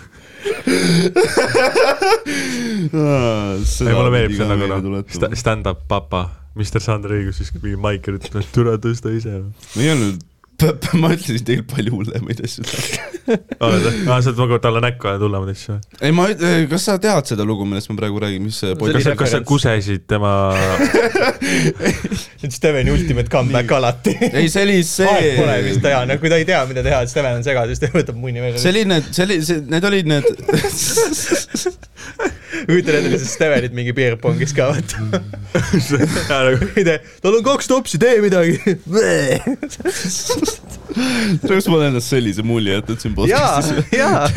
ei mulle meeldib see nagu noh, stand-up papa, Mr Sander õigus, siis mingi Maikel ütleb, et türa tõsta ise. ei olnud, ma ütlesin teil palju hullemaid asju. oled või? aa, sa oled nagu talle näkku ajanud hullemaid asju. ei, ma, kas sa tead seda lugu, millest ma praegu räägin, mis see See kas sa, kas sa kusesid tema, see on Steveni ultimate comeback alati. ei, see oli aeg pole vist see, teha, no kui ta ei tea, mida teha, et Steven on segaduses, ta võtab munni välja. selline, see oli, see, need olid need kujutan ette lihtsalt Stevenit mingi beerpongis ka, vaata. nagu tal on kaks topsi, tee midagi. kas ma olen endast sellise mulje jätnud siin jaa podcast'is?, jaa,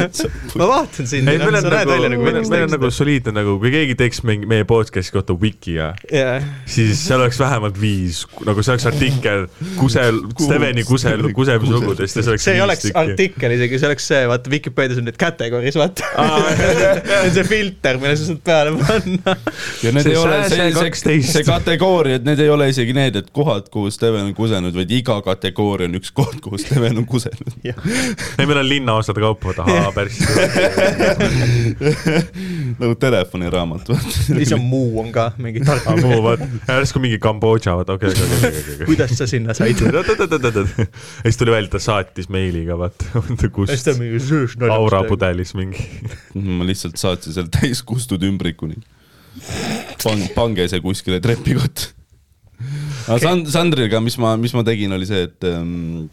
ma vaatan sind, ei, meil on välja nagu, nagu meil on, meil on nagu soliidne nagu, kui keegi teeks mingi meie podcast'i kohta wiki'ga, jaa, siis seal oleks vähemalt viis, nagu see oleks artikkel Kusel, Steveni Kusel, kusemishugudest ja see oleks see ei oleks artikkel isegi, see oleks see, vaata Vikipeedias on need categories, vaata. Aa, see on see filter, mille saad peale panna. ja need See ei ole, sääse see, see, 12. see kategooria, et need ei ole isegi need, et kohad, kuhu Steven on kusenud, vaid iga kategooria on üks koht, kuhu Steven on kusenud. ei, meil on linnaosade kaupa, ahaa, päris. nagu telefoniraamat, siis on muu on ka mingi tark. muu, vaat, järsku mingi Kambodža, vaata, okei, okei, okei, okei. kuidas sa sinna said? ja siis tuli välja, ta saatis meiliga, vaata, kus mingi aurapudelis mingi. ma lihtsalt saatsin selle täis kustud ümbrikuni. Pang-, pange see kuskile trepikotta. aga Sand-, Sandriga, mis ma, mis ma tegin, oli see, et ähm,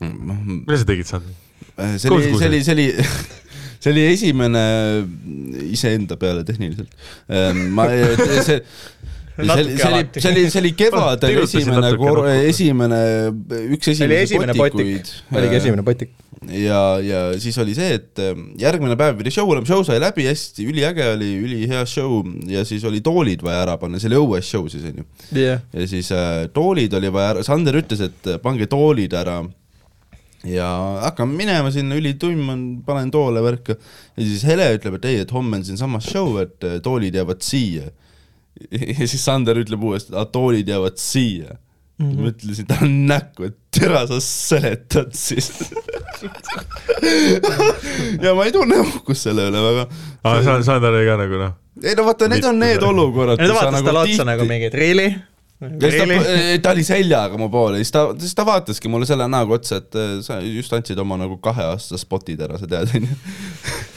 mida sa tegid, Sander? see oli, see oli, see oli, see oli esimene iseenda peale tehniliselt. ma, see see oli, see oli, see oli, see oli kevadel esimene esimene, üks oli esimene potik, oligi esimene potik. ja, ja siis oli see, et ähm, järgmine päev pidi show olema, show sai läbi hästi, üliäge oli, ülihea show. Ja siis oli toolid vaja ära panna, see oli õues show siis onju. jah, ja siis äh, toolid oli vaja ära, Sander ütles, et äh, pange toolid ära. Ja hakkame minema sinna, ülitumm on, panen toole värka. Ja siis Hele ütleb, et ei, et homme on siinsamas show, et äh, toolid jäävad siia. ja siis Sander ütleb uuesti, et toolid jäävad siia mm. -hmm. ma ütlesin talle näkku, et tere sa seletad siis ja ma ei tunne uhkust selle üle väga. aa, Sander oli ka nagu noh, ei no vaata, need on need olukorrad. ja ta vaatas talle otsa nagu mingi, et really? siis ta, ta oli seljaga mu poole, siis ta, siis ta vaataski mulle selle näoga otsa, et äh, sa just andsid oma nagu kaheaastase spotid ära, sa tead, onju.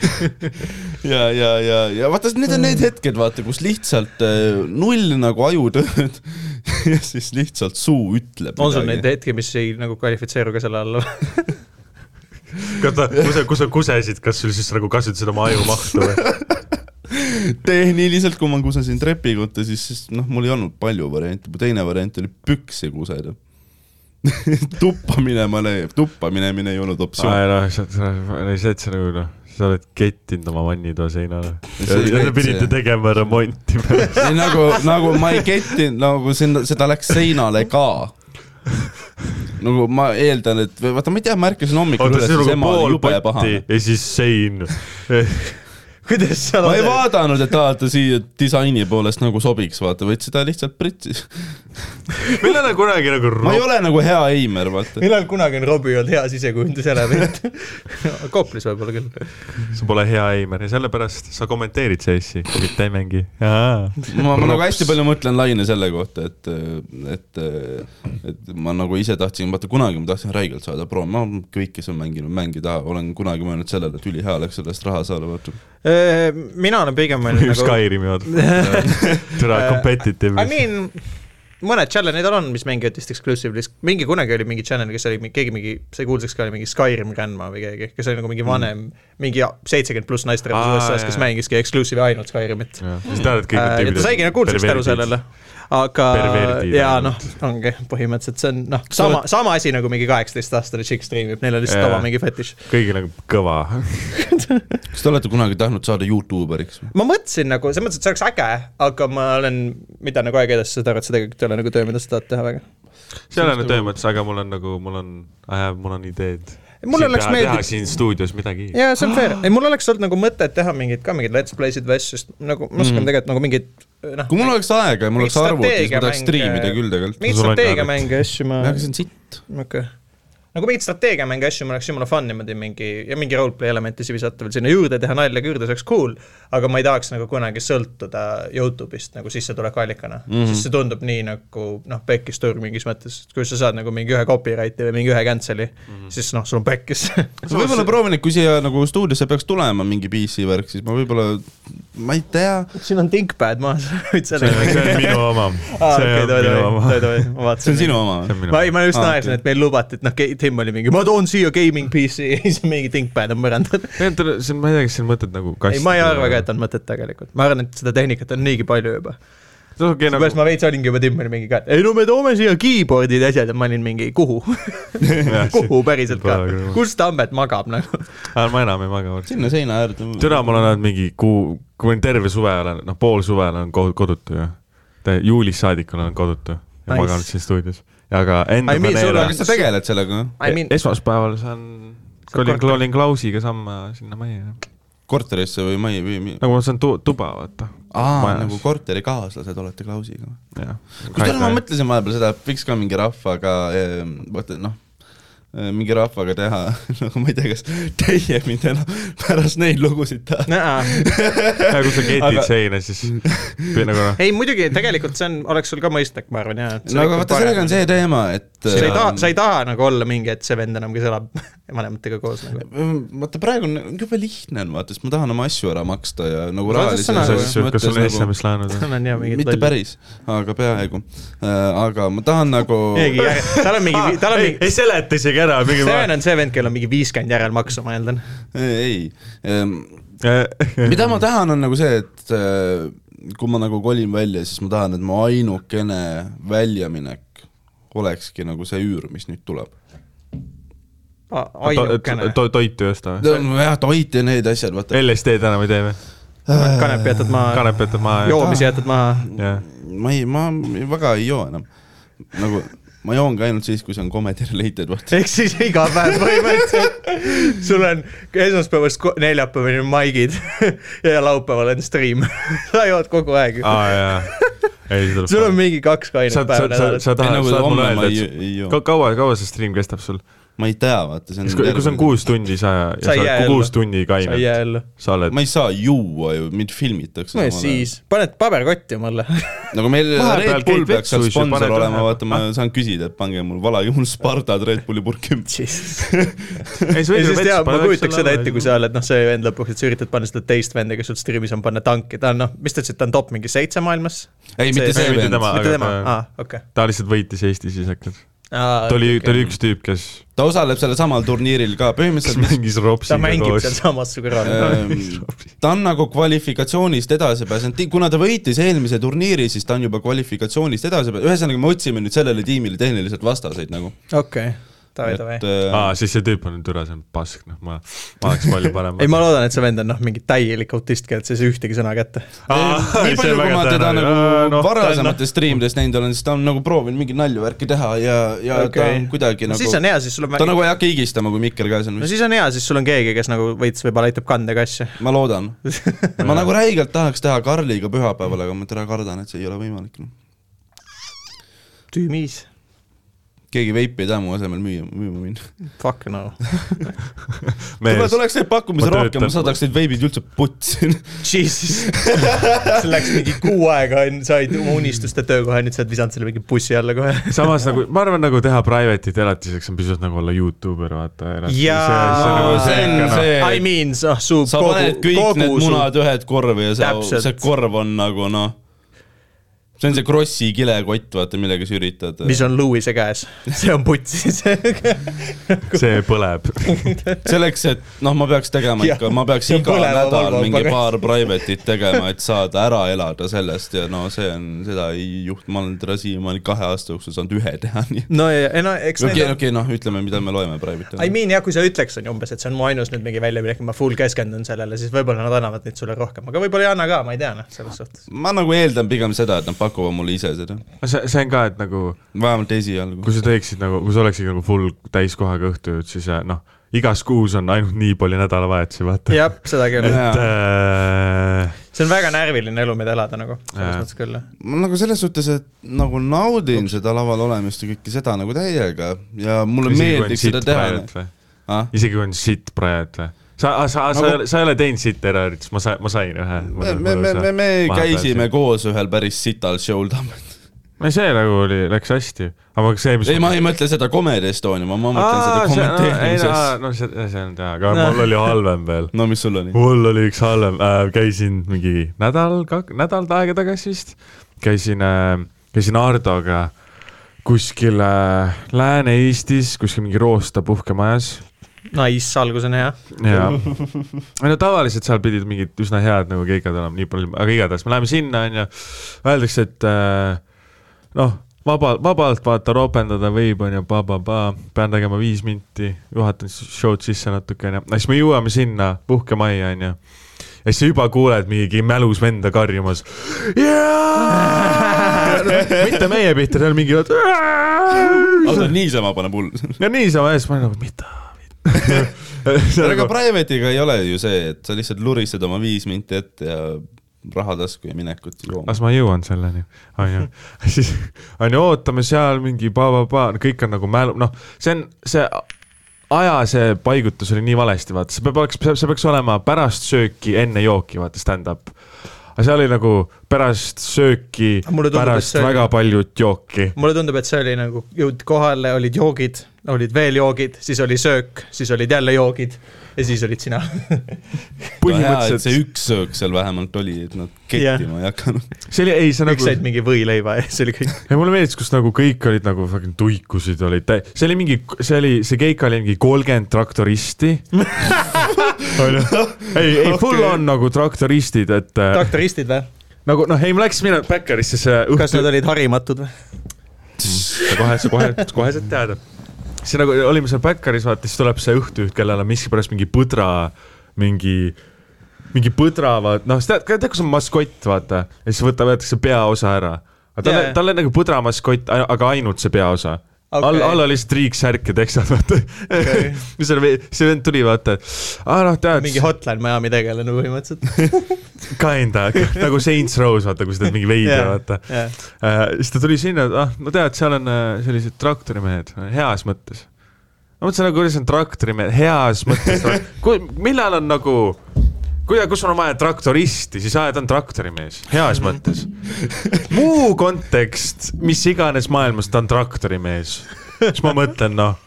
ja, ja, ja, ja vaata, need on need hetked, vaata, kus lihtsalt äh, null nagu ajutööd ja siis lihtsalt suu ütleb. on sul neid hetki, mis ei nagu kvalifitseeru ka selle alla kas ta, kui sa, kui sa kusesid, kas sul siis nagu kasutasid oma ajumahtu või? tehniliselt, kui ma kusesin trepikotta, siis, siis noh, mul ei olnud palju variante, mu teine variant oli püksi kuseda tuppa minema, tuppa minemine ei olnud optsioon. aa, noh, sa, sa, sa, sa nagu noh, sa oled kettinud oma vannitoa seinale. ja te pidite tegema remonti nagu, nagu ma ei kettinud, nagu sinna, seda läks seinale ka nagu ma eeldan, et vaata, ma ei tea, ma ärkasin hommikul üles, siis ema oli jube pahane. ja siis sein kuidas seal ma ei vaadanud, et aa, ta siia disaini poolest nagu sobiks, vaata, vaid seda lihtsalt pritsis meil ei ole kunagi nagu ma ei ole nagu hea eimer, vaata. millal kunagi on Robbie olnud hea sisekujunduselement Kooplis võib-olla küll. sa pole hea eimer ja sellepärast sa kommenteerid CS-i, mitte ei mängi. ma, ma nagu hästi palju mõtlen laine selle kohta, et, et, et ma nagu ise tahtsin, vaata kunagi ma tahtsin räigelt saada pro, ma kõik, kes on mänginud, mängi taha, olen kunagi mõelnud sellele, et ülihea oleks sellest raha saada, vaata mina olen pigem mõelnud nagu Skyrimi vaata türa competitive. I mean, mõned challenge'id on, mis mängivad vist exclusively, mingi kunagi oli mingi channel, kes oli keegi mingi, sai kuulsaks ka, oli mingi Skyrim grandma või keegi, kes oli nagu mingi vanem mm., mingi seitsekümmend pluss naisterahvas USA-s, kes mängiski exclusive'i ainult Skyrimit. tüübid. ta saigi nagu kuulsaks tänu sellele aga ja noh, ongi põhimõtteliselt see on noh, sama, sama asi nagu mingi kaheksateistaastane tšikk striimib, neil on lihtsalt oma mingi fetiš. kõigil on kõva kas te olete kunagi tahtnud saada Youtuberiks? ma mõtlesin nagu, selles mõttes, et see oleks äge, aga ma olen, mida nagu aeg edasi, saad aru, et see tegelikult ei ole nagu töö, mida sa tahad teha väga. see ei ole töö mõttes, aga mul on nagu, mul on, mul on ideed mulle oleks meeldinud. siin stuudios midagi. jaa, see on fair, ei mul oleks olnud nagu mõtet teha mingeid ka mingeid let's play'sid või asju, sest nagu ma oskan mm. tegelikult nagu mingeid noh. kui mul oleks aega ja mul oleks arvuti, siis ma tahaks striimida küll tegelikult. mingeid strateegiamänge ja asju ma. aga see on sitt. okei okay nagu mingit strateegiamänge asju, mul oleks jumala fun niimoodi mingi ja mingi roleplay elemente siis visata veel sinna juurde, teha nalja juurde, see oleks cool. aga ma ei tahaks nagu kunagi sõltuda Youtube'ist nagu sissetulekuallikana mm, -hmm. sest see tundub nii nagu noh, pekkis turg mingis mõttes, et kui sa saad nagu mingi ühe copyright'i või mingi ühe cancel'i mm, -hmm. siis noh, sul on pekkis võib-olla proovin, et kui siia nagu stuudiosse peaks tulema mingi PC värk, siis ma võib-olla, ma ei tea. siin on ThinkPad maas see on minu oma. see on minu oma. see on sinu oma? ma, ma just naersin, et meil lubati, et noh, Tim oli mingi, ma toon siia gaming PC ja siis mingi ThinkPad on põrandal. ma ei tea, kas siin mõtet nagu kasti. ei, ma ei arva ka, et on mõtet tegelikult, ma arvan, et seda tehnikat on niigi palju juba no, okay, seepärast nagu... ma veits olingi juba Tim oli mingi ka, et ei no me toome siia keyboard'id ja asjad ja ma olin mingi kuhu kuhu päriselt ka, kus Tambet magab nagu ma enam ei maga. sinna seina äärde. türa, mul on olnud mingi kuu, kui ma terve suve olen, noh pool suve olen kodutu ju. juulist saadik olen kodutu ja nice. maganud siin stuudios aga enda I mean, planeerida. kas sa tegeled sellega I mean...? esmaspäeval saan, kolin, kolin Klausiga samme sinna majja. korterisse või majja või? nagu ma saan tu tuba, vaata. aa, nagu korterikaaslased olete Klausiga? kusjuures ma mõtlesin vahepeal seda, et võiks ka mingi rahvaga, eh, vaata noh mingi rahvaga teha, nagu ma ei tea, kas teie mind enam pärast neid lugusid tahate. ja kui sa ketid aga... seina, siis nagu noh. ei muidugi, tegelikult see on, oleks sul ka mõistlik, ma arvan jah. no aga vaata, sellega on see teema, et. sa ei taha, sa ei taha nagu olla mingi, et see vend enam, kes elab vanematega koos nagu. vaata praegu on jube lihtne on vaata, sest ma tahan oma asju ära maksta ja nagu rahalises mõttes. kas sul on SMS laenud? mitte päris, aga peaaegu. Äh, aga ma tahan nagu. tal on mingi, tal on mingi. ei seleta isegi mingi ära. Steven on see vend, kellel on mingi viiskümmend järelmaksu, ma eeldan. ei, ehm, mida ma tahan, on nagu see, et äh, kui ma nagu kolin välja, siis ma tahan, et mu ainukene väljaminek olekski nagu see üür, mis nüüd tuleb ainukene to,. toitu ei osta või? jah, toit ja need asjad, vaata. LSD-d enam ei tee või? kanepi jätad maha. kanepi jätad maha. joomisi jätad maha. ma ei, ma väga ei joo enam. nagu ma joon ka ainult siis, kui see on comedy related, vaata. ehk siis iga päev põhimõtteliselt sul on esmaspäevast neljapäevani maigid ja laupäeval on stream sa jood kogu aeg. aa jaa sul on mingi kaks kainet päeva nädalas. sa tahad, nagu saad mulle öelda, et kaua, kaua see stream kestab sul? Ma ei tea, vaata, see on kui kui see on kuus tundi sa ja Sa oled kuus tundi ellu. sa oled ma ei saa juua ju, mind filmitakse no ja. siis, paned paberkotti mulle. nagu meil Vahepeal Red Bull peaks seal sponsor olema, vaata ma saan küsida, et pange mul, valage mul Spartad Red Bulli purki. ei siis tead, ma kujutaks seda ette, kui sa oled noh, see vend lõpuks, et sa üritad panna seda teist venda, kes sul striimis on, panna tanki, ta on noh, mis ta ütles, et ta on top mingi seitse maailmas? ei, mitte see mitte vend tema.. mitte aga tema, ta- aa, okei. ta lihtsalt võitis Eesti siis äkki. ta oli, ta oli üks tüüp, kes ta osaleb sellel samal turniiril ka, kes põhimõtteliselt mis mängis ta Ropsiga mängib koos sealsamas su kõrval. Ehm, ta on nagu kvalifikatsioonist edasi pääsenud, kuna ta võitis eelmise turniiri, siis ta on juba kvalifikatsioonist edasi pääsenud, ühesõnaga me otsime nüüd sellele tiimile tehniliselt vastaseid nagu. okei, davai, davai. äh, aa, siis see tüüp on nüüd üle, see on pask, noh, ma, ma oleks palju parem. ei, ma loodan, et see vend on noh, mingi täielik autist, kellelt sa ei saa ühtegi sõna kätte. nii palju, kui ma teda nagu varasemates striimides näinud olen, siis ta on nagu proovinud mingeid nalju värki teha ja, ja okay. ta on kuidagi no nagu siis on hea, siis sul on ta nagu ei hakka higistama, kui mikker käes on no. siis on hea, siis sul on keegi, kes nagu veits võib-olla aitab kandega asja. ma loodan. ma nagu räigelt tahaks teha Karliga pühapäeval, aga ma täna kardan, et see ei ole võimalik no.. Keegi veipi ei taha mu asemel müüa, müüma minna. fuck no. tule, tuleks neid pakkumisi rohkem, ma saadaks need veibid üldse putsi. Jesus. sul läks mingi kuu aega, said oma unistuste töökoha, nüüd sa oled visanud selle mingi bussi alla kohe. samas nagu, ma arvan, nagu teha private'it elatiseks on pisut nagu olla Youtuber, vaata. Jaa, see on see I mean, noh, su sa paned kõik need munad ühed korvi ja see, see korv on nagu noh, see on see Krossi kilekott, vaata, millega sa üritad. mis on Lewis'e käes, see on putsis. see põleb. selleks, et noh, ma peaks tegema ikka, ma peaks iga nädal mingi paar private'it tegema, et saada ära elada sellest ja no see on, seda ei juhtu, ma olen teda siiamaani kahe aasta jooksul saanud ühe teha, nii. no ja, ei no eks okei, on okei, noh, ütleme, mida me loeme private'ina I. mean jah, kui sa ütleks, on ju umbes, et see on mu ainus nüüd mingi väljaminek, ma full keskendun sellele, siis võib-olla nad annavad neid sulle rohkem, aga võib-olla ei anna ka, ma ei tea noh, selles suhtes. ma nagu eeldan pigem seda, et nad pakuvad mulle ise seda, see, see on ka, et nagu vähemalt esialgu kui. sa teeksid nagu, kui sa oleksid nagu full täiskohaga õhtujuht, siis äh, noh, igas kuus on ainult nii palju nädalavahetusi, vaata. jah, seda küll. Et äh, see on väga närviline elu, mida elada nagu, selles Jaa. mõttes küll. ma nagu selles suhtes, et nagu naudin seda laval olemist ja kõike seda nagu täiega ja mulle isegi meeldiks seda teha. isegi kui on sitt praed või? sa, sa, sa Nagu- sa ei ole teinud sitt error'it, ma sain, ma sain ühe. me, me, me, me, me käisime koos ühel päris sital show'l. ei, see nagu oli, läks hästi, aga see, mis ei, ma ei mõtle seda Comedy Estonia, ma, ma mõtlen seda kommenteerimisest. no see, see on hea, aga mul oli halvem veel. no mis sul oli? mul oli üks halvem äh,, käisin mingi nädal, nädal aega tagasi vist, käisin äh,, käisin Hardoga kuskil äh, Lääne-Eestis, kuskil mingi Roosta puhkemajas Nice, algus on hea. ja, ei no tavaliselt seal pidid mingid üsna head nagu keikad olema, nii palju, aga igatahes me läheme sinna, onju, öeldakse, et äh, noh, vaba, vabalt vaata ropendada võib, onju, pa-pa-pa, pean tegema viis minti, juhatan show'd sisse natukene, siis me jõuame sinna puhkemajja, onju. ja siis sa juba kuuled mingi mälus venda karjumas. mitte meie pihta, seal mingi. oota, niisama paneb hull. ja niisama ja siis ma olen nagu, mida? aga private'iga ei ole ju see, et sa lihtsalt lurised oma viis minti ette ja raha tasku ja minekut jooma. las ma jõuan selleni, onju. siis onju, ootame seal mingi pa-pa-pa, kõik on nagu mälu, noh, see on see aja see paigutus oli nii valesti, vaata, see peab, oleks, see peaks olema pärast sööki, enne jooki, vaata stand-up. Aga seal oli nagu pärast sööki, pärast see oli- väga paljut jooki. mulle tundub, et see oli nagu, jõud kohale, olid joogid, olid veel joogid, siis oli söök, siis olid jälle joogid ja siis olid sina. põhimõtteliselt see üks söök seal vähemalt oli, et nad kettima ei hakanud. see oli, ei see nagu said mingi võileiva ja see oli kõik. ja mulle meeldis, kus nagu kõik olid nagu fucking tuikusid olid täi-, see oli mingi, see oli, see keik oli mingi kolmkümmend traktoristi. ei, ei full on nagu traktoristid, et äh, traktoristid või? nagu noh, ei ma läksin minema Backerisse see kas õhtu nad, olid harimatud või? sa kohe, sa kohe, kohe saad teada. Siis nagu olime seal Backeris, vaata siis tuleb see õhtujuht, kellel on miskipärast mingi põdra, mingi, mingi põdra, vaat noh, tead, tead, kus on maskott, vaata, ja siis võtab, võetakse peaosa ära. aga tal on, tal on nagu põdra maskott, aga ainult see peaosa Okei. all, all oli lihtsalt riiksärk ja tekstad, vaata Okei. mis oli, see vend tuli, vaata, aa noh, tead, mingi hotline Miami tegelane põhimõtteliselt. kinda, nagu Saints Row's, vaata, kui sa teed mingi veidi, vaata. Uh, siis ta tuli sinna, ah, no tead, seal on uh, sellised traktorimehed, heas mõttes. ma mõtlesin nagu, kuidas on traktorimees, heas mõttes, millal on nagu, kuida-, kus on vaja traktoristi, siis aa, ta on traktorimees, heas mõttes. muu kontekst, mis iganes maailmas, ta on traktorimees. siis ma mõtlen, noh,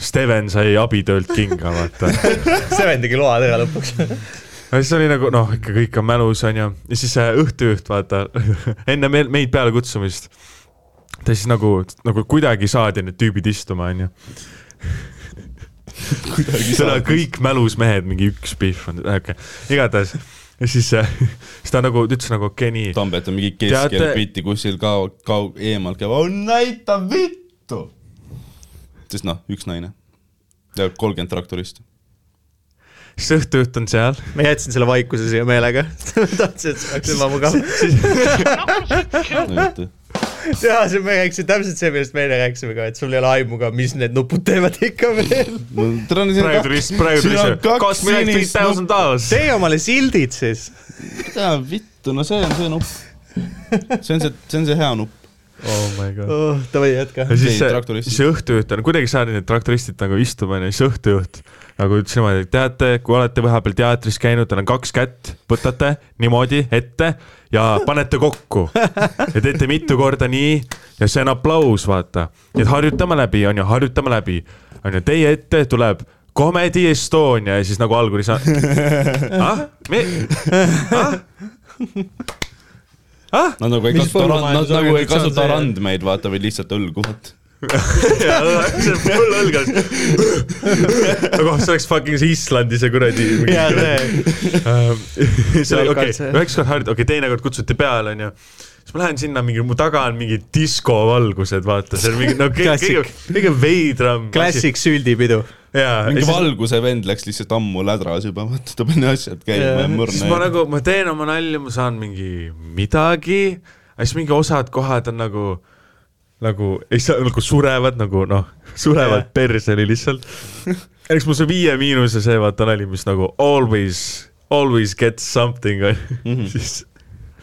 Steven sai abitöölt kinga, vaata. Steven tegi load ära lõpuks. ja siis oli nagu noh, ikka kõik on mälus onju ja siis äh, õhtujuht vaata enne meil, meid peale kutsumist ta siis nagu, nagu kuidagi saadi need tüübid istuma onju. Seda kõik mälus mehed, mingi üks pihv on, okei okay., igatahes ja siis, siis ta nagu ütles nagu okei okay, nii. Tambet on mingi keskel Teate- piti kuskil kau-, kau-, eemalt käib, näita vittu. sest noh, üks naine ja kolmkümmend traktorist. siis õhtujuht on seal. ma jätsin selle vaikuse siia meelega. tahtsin, et see oleks ebamugav. jaa, see, me rääkisime täpselt see, millest me eile rääkisime ka, et sul ei ole aimu ka, mis need nupud teevad ikka veel. praegu tuli, praegu tuli see cost me like three thousand dollars. tee omale sildid siis. mida vittu, no see on see nupp. see on see, see on see hea nupp. oh my god. oh,. Davai, jätka ja. siis Ei, see, see õhtujuht on, kuidagi saadi need traktoristid nagu istuma onju, siis õhtujuht nagu ütles niimoodi, et teate, kui olete vahepeal teatris käinud, teil on kaks kätt, võtate niimoodi ette ja panete kokku ja teete mitu korda nii ja see on aplaus, vaata. nii et harjutame läbi, onju, harjutame läbi, onju, teie ette tuleb Comedy Estonia ja siis nagu algul ei saa. ah, me, ah, ah, Nad nagu ei kasuta, nad nagu ei põllumajandusorganisatsioon kasuta on? randmeid, vaata, vaid lihtsalt õlgu, vaata. see on full õlgas. nagu see oleks fucking see Islandi see kuradi. jaa, see. see oli okei üheksa korda harjutada, okei, teinekord kutsuti peale, onju. siis ma lähen sinna mingi, mu taga on mingid diskovalgused, vaata, see on mingi, no kõige, kõige, kõige veidram. klassik süldipidu. mingi siis, valguse vend läks lihtsalt ammu lädras juba, vaata, ta pani asjad käima ja siis ma mõrna. nagu, ma teen oma nalja, ma saan mingi midagi, aga siis mingi osad kohad on nagu, nagu ei saa, nagu surevad nagu noh, surevad Jaa. perseni lihtsalt. eks mul see Viie Miinuse see vaata nali, mis nagu always, always get something on Mhm. siis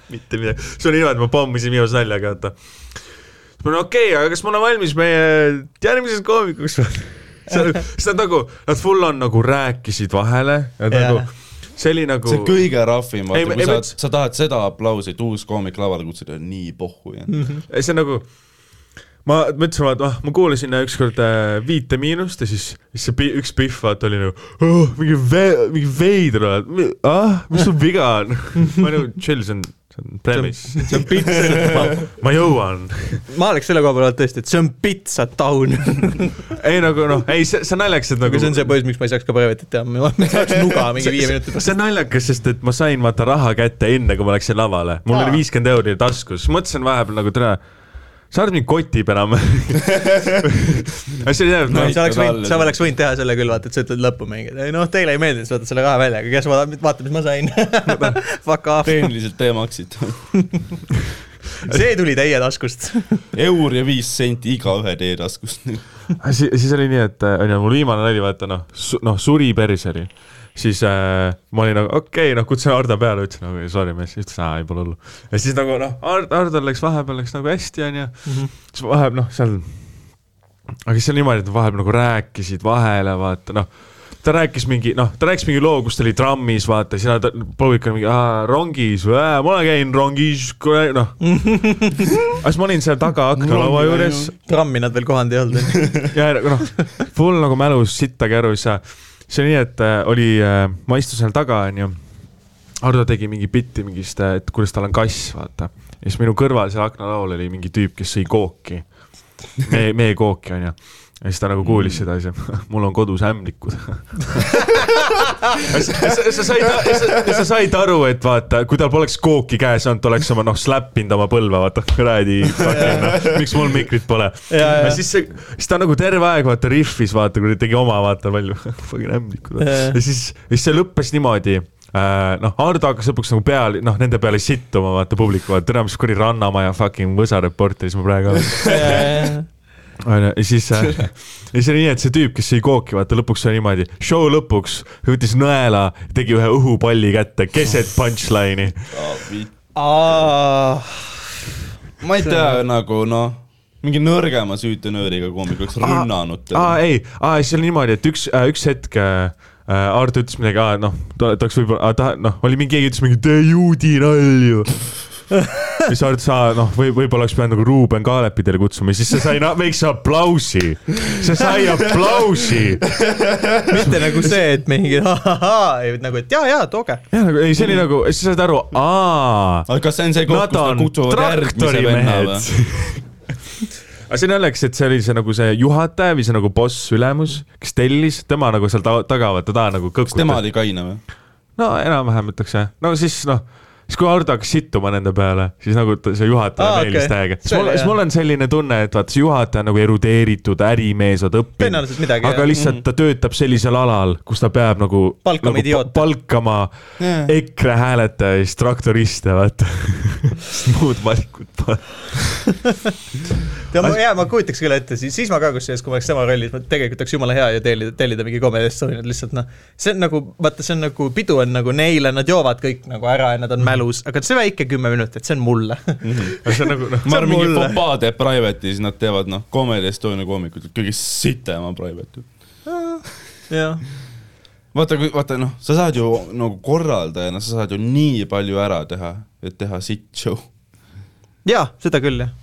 mitte midagi, see oli niimoodi, ma pommisin viimase naljaga, vaata. siis ma olin okei okay,, aga kas ma olen valmis meie järgmiseks koomikuks või? siis nad nagu, nad full on nagu rääkisid vahele ja Jaa. nagu see oli nagu see kõige rahvim, Ei, vaata, ei, kui sa ma, sa tahad seda aplausi, et uus koomik lavale kutsuda, nii pohhu ja Ei, see on nagu, ma mõtlesin, et ah, ma kuulasin äh, ükskord äh, Viite Miinust ja siis, siis see üks pihv vaata oli nagu oh, mingi ve-, mingi veider oled, ah, mis sul viga on? ma nagu chill, see on, see on premise, see on pitsa, ma jõuan. ma oleks selle koha peal olnud tõesti, et see on pitsa taun. ei nagu noh, ei see, see on naljakas, et nagu see on see põhjus, miks ma ei saaks ka brevetit teha, ma saaks nuga mingi viie minuti pärast. see on naljakas, sest et ma sain vaata raha kätte enne, kui ma läksin lavale, mul Aa. oli viiskümmend euri taskus, mõtlesin vahepeal nagu tere, sa arvad mind kotib enam? see oli jah, no noh, sa oleks võinud, sa oleks võinud teha selle küll, vaata, et sa ütled lõppu mingi, ei noh, teile ei meeldinud, sa võtad selle raha välja, aga kes vaatab, vaata, mis ma sain. Fuck off, tehniliselt teie maksite. see tuli teie taskust. eur ja viis senti igaühe teie taskust. siis, siis oli nii, et äh, onju, mul viimane nali, vaata noh noh suri päris oli. Siis äh, ma olin nagu okei okay,, noh kutsun Hardo peale, ütlesin nagu sorry mees, ütles aa ei pole hullu. ja siis nagu noh, Hardol läks vahepeal läks nagu hästi onju, siis vahepeal noh, seal, aga siis oli niimoodi, et vahepeal nagu rääkisid vahele, vaata noh ta rääkis mingi, noh, ta rääkis mingi loo, kus ta oli trammis, vaata, siis nad, publik oli mingi, rongis või, ma käinud rongis, noh. aga siis ma olin seal taga aknalaua juures trammi nad veel kohanud ei olnud. ja noh, full nagu mälus sittagi aru ei saa. See oli nii, et äh, oli äh,, ma istusin seal taga, onju. Hardo tegi mingi bitti mingist, et kuidas tal on kass, vaata. ja siis minu kõrval seal aknalaul oli mingi tüüp, kes sõi kooki. mee, meekooki, onju. Ja siis ta nagu kuulis seda ja siis, mul on kodus ämblikud. sa, sa, sa said, sa, sa said aru, et vaata, kui tal poleks kooki käes olnud, ta oleks oma noh, släppinud oma põlve, vaata kuradi, miks mul mikrit pole. Ja, ja. ja siis see, siis ta nagu terve aeg vaata rihvis, vaata kui ta tegi oma, vaata palju, fucking ämblikud. Ja. ja siis, siis see lõppes niimoodi äh, noh, Hardo hakkas lõpuks nagu peale, noh, nende peale sittuma, vaata publiku, vaata, tere, mis kuradi Rannamaja fucking Võsa reporteris ma praegu olen. onju, ja siis äh,, ja siis oli nii, et see tüüp, kes sõi kooki, vaata lõpuks oli niimoodi, show lõpuks võttis nõela, tegi ühe õhupalli kätte keset punchline'i. ma ei tea nagu noh, mingi nõrgema süütenööriga koomik oleks rünnanud aa, ei, aa, siis oli niimoodi, et üks, üks hetk äh, Ardo ütles midagi, aa noh, ta tahaks võib-olla, ta noh, oli mingi, keegi ütles mingi tee juudi nalju. siis Ardo ütles, aa noh, või võib-olla oleks pidanud nagu Ruuben Kaalepi teile kutsuma, siis see sai na- väikse aplausi. see sai aplausi. mitte nagu see, et mingi ahahaa, nagu, et jaa, jaa, tooge. jah, nagu ei, see oli nagu, siis sa saad aru, aa aga kas see on see koht, kus nad on kutsuvad järgmise venna või? aga see naljakas, et see oli see nagu see juhataja või see nagu boss, ülemus, kes tellis, tema nagu seal ta taga, vaata ta nagu kas tema kõkutas. oli kaine või? no enam-vähem ütleks jah, no siis noh, siis kui Ardo hakkas sittuma nende peale, siis nagu ta- see juhataja Aa, meeldis okei. täiega. siis mul, siis mul on selline tunne, et vaata see juhataja on nagu erudeeritud ärimees, vaata õppinud. aga lihtsalt ta töötab sellisel alal, kus ta peab nagu. Palkama nagu idioote. palkama Jaa. EKRE hääletajaist traktoriste, vaata. muud valikut pole. ja ma, jaa, ma kujutaks küll ette, siis, siis ma ka kusjuures, kui ma oleks tema rollis, ma tegelikult oleks jumala hea ju tellida, tellida mingi Comedy Estoniat lihtsalt noh. see on nagu, vaata, see on nagu, pidu on nagu neile, nad joovad kõik nagu ära ja nad on mälus, aga see väike kümme minutit, see on mulle. see on nagu noh, ma arvan, mingi. Fopaa teeb private'i, siis nad teevad noh, Comedy Estonia koomikud, kõige sitema private'i. jah, vaata, vaata noh, sa saad ju nagu korraldajana, sa saad ju nii palju ära teha, et teha sitt show. jaa, seda küll jah,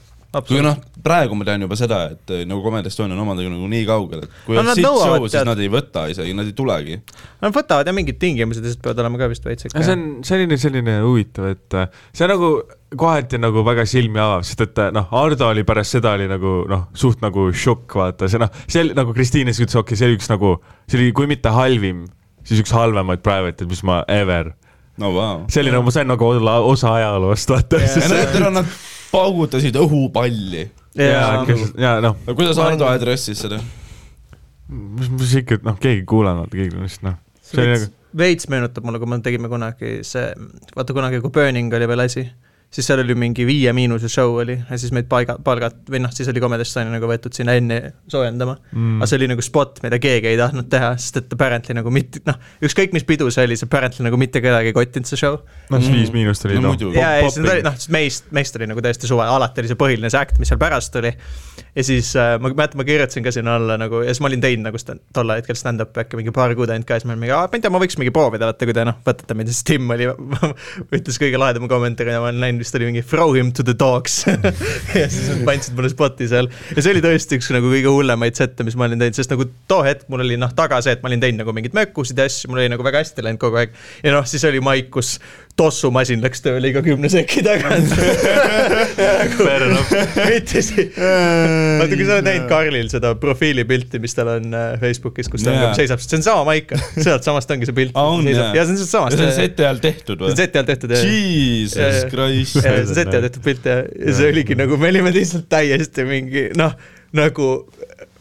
kui noh, praegu ma tean juba seda, et eh, nagu Comedy Estonia on omadega nagu nii kaugel, et kui No on sitt show, siis tead- nad ei võta isegi, nad ei tulegi. Nad võtavad ja mingid tingimused lihtsalt peavad olema ka vist veits ikka. see on selline, selline huvitav, et äh, see nagu kohati nagu väga silmi avav, sest et äh, noh, Ardo oli pärast seda oli nagu noh, suht nagu šokk, vaata see noh, see oli nagu Kristiine ütles, okei okay,, see oli üks nagu, see oli, kui mitte halvim, siis üks halvemaid private'id, mis ma ever, no vau. see oli nagu, ma sain nagu olla osa ajaloost, vaata. paugutasid õhupalli. ja jaa, ja noh, no kuidas Ardo aadressis seda? mis, mis ikka, noh, keegi ei kuulanud, keegi lihtsalt noh, see oli veits nagu, veits meenutab mulle, kui me tegime kunagi see, vaata kunagi, kui Burning oli veel asi, siis seal oli mingi Viie Miinuse show oli ja siis meid paiga, palgat, või noh, siis oli Comedy Estonia nagu võetud sinna enne soojendama mm.. aga see oli nagu spot, mida keegi ei tahtnud teha, sest et apparently nagu mitte, noh, ükskõik mis pidu see oli, see apparently nagu mitte kedagi ei kottinud see show. noh, siis Viis Miinust oli No noh muidugi. ja, ja siis nad olid, noh, meist, meist oli nagu täiesti suve, alati oli see põhiline see äkt, mis seal pärast tuli. ja siis äh, ma mäletan, ma kirjutasin ka sinna alla nagu ja siis ma olin teinud nagu sta- tol hetkel stand-up'i äkki mingi paar kuud ainult ka ja siis ma olin mingi, ma ei tea, ma võiks mingi proovida, vaata kui te noh, võtate mind ja siis Tim oli, ütles kõige lahedama kommentaari ja ma olen näinud, vist oli mingi throw him to the dogs. Ja siis nad andsid mulle spot'i seal. Ja see oli tõesti üks nagu kõige hullemaid sette, mis ma olin teinud, sest nagu too hetk mul oli noh taga see, et ma olin teinud nagu mingeid mökusid ja asju, mul oli nagu väga hästi läinud kogu aeg. Ja noh, siis oli maik, kus tossumasin läks tööle iga kümne seki tagant enough. võttis, vaata kui sa oled näinud Karlil seda profiilipilti, mis tal on äh, Facebookis, kus ta yeah. seisab, see on sama maik, sealt samast ongi see pilt. On, jaa. ja see on sealt samast. see on seti ajal tehtud see või on? seti all tehtud jah. Jesus. Christ. see on seti all tehtud pilt ja ja see oligi nagu, me olime lihtsalt täiesti mingi noh, nagu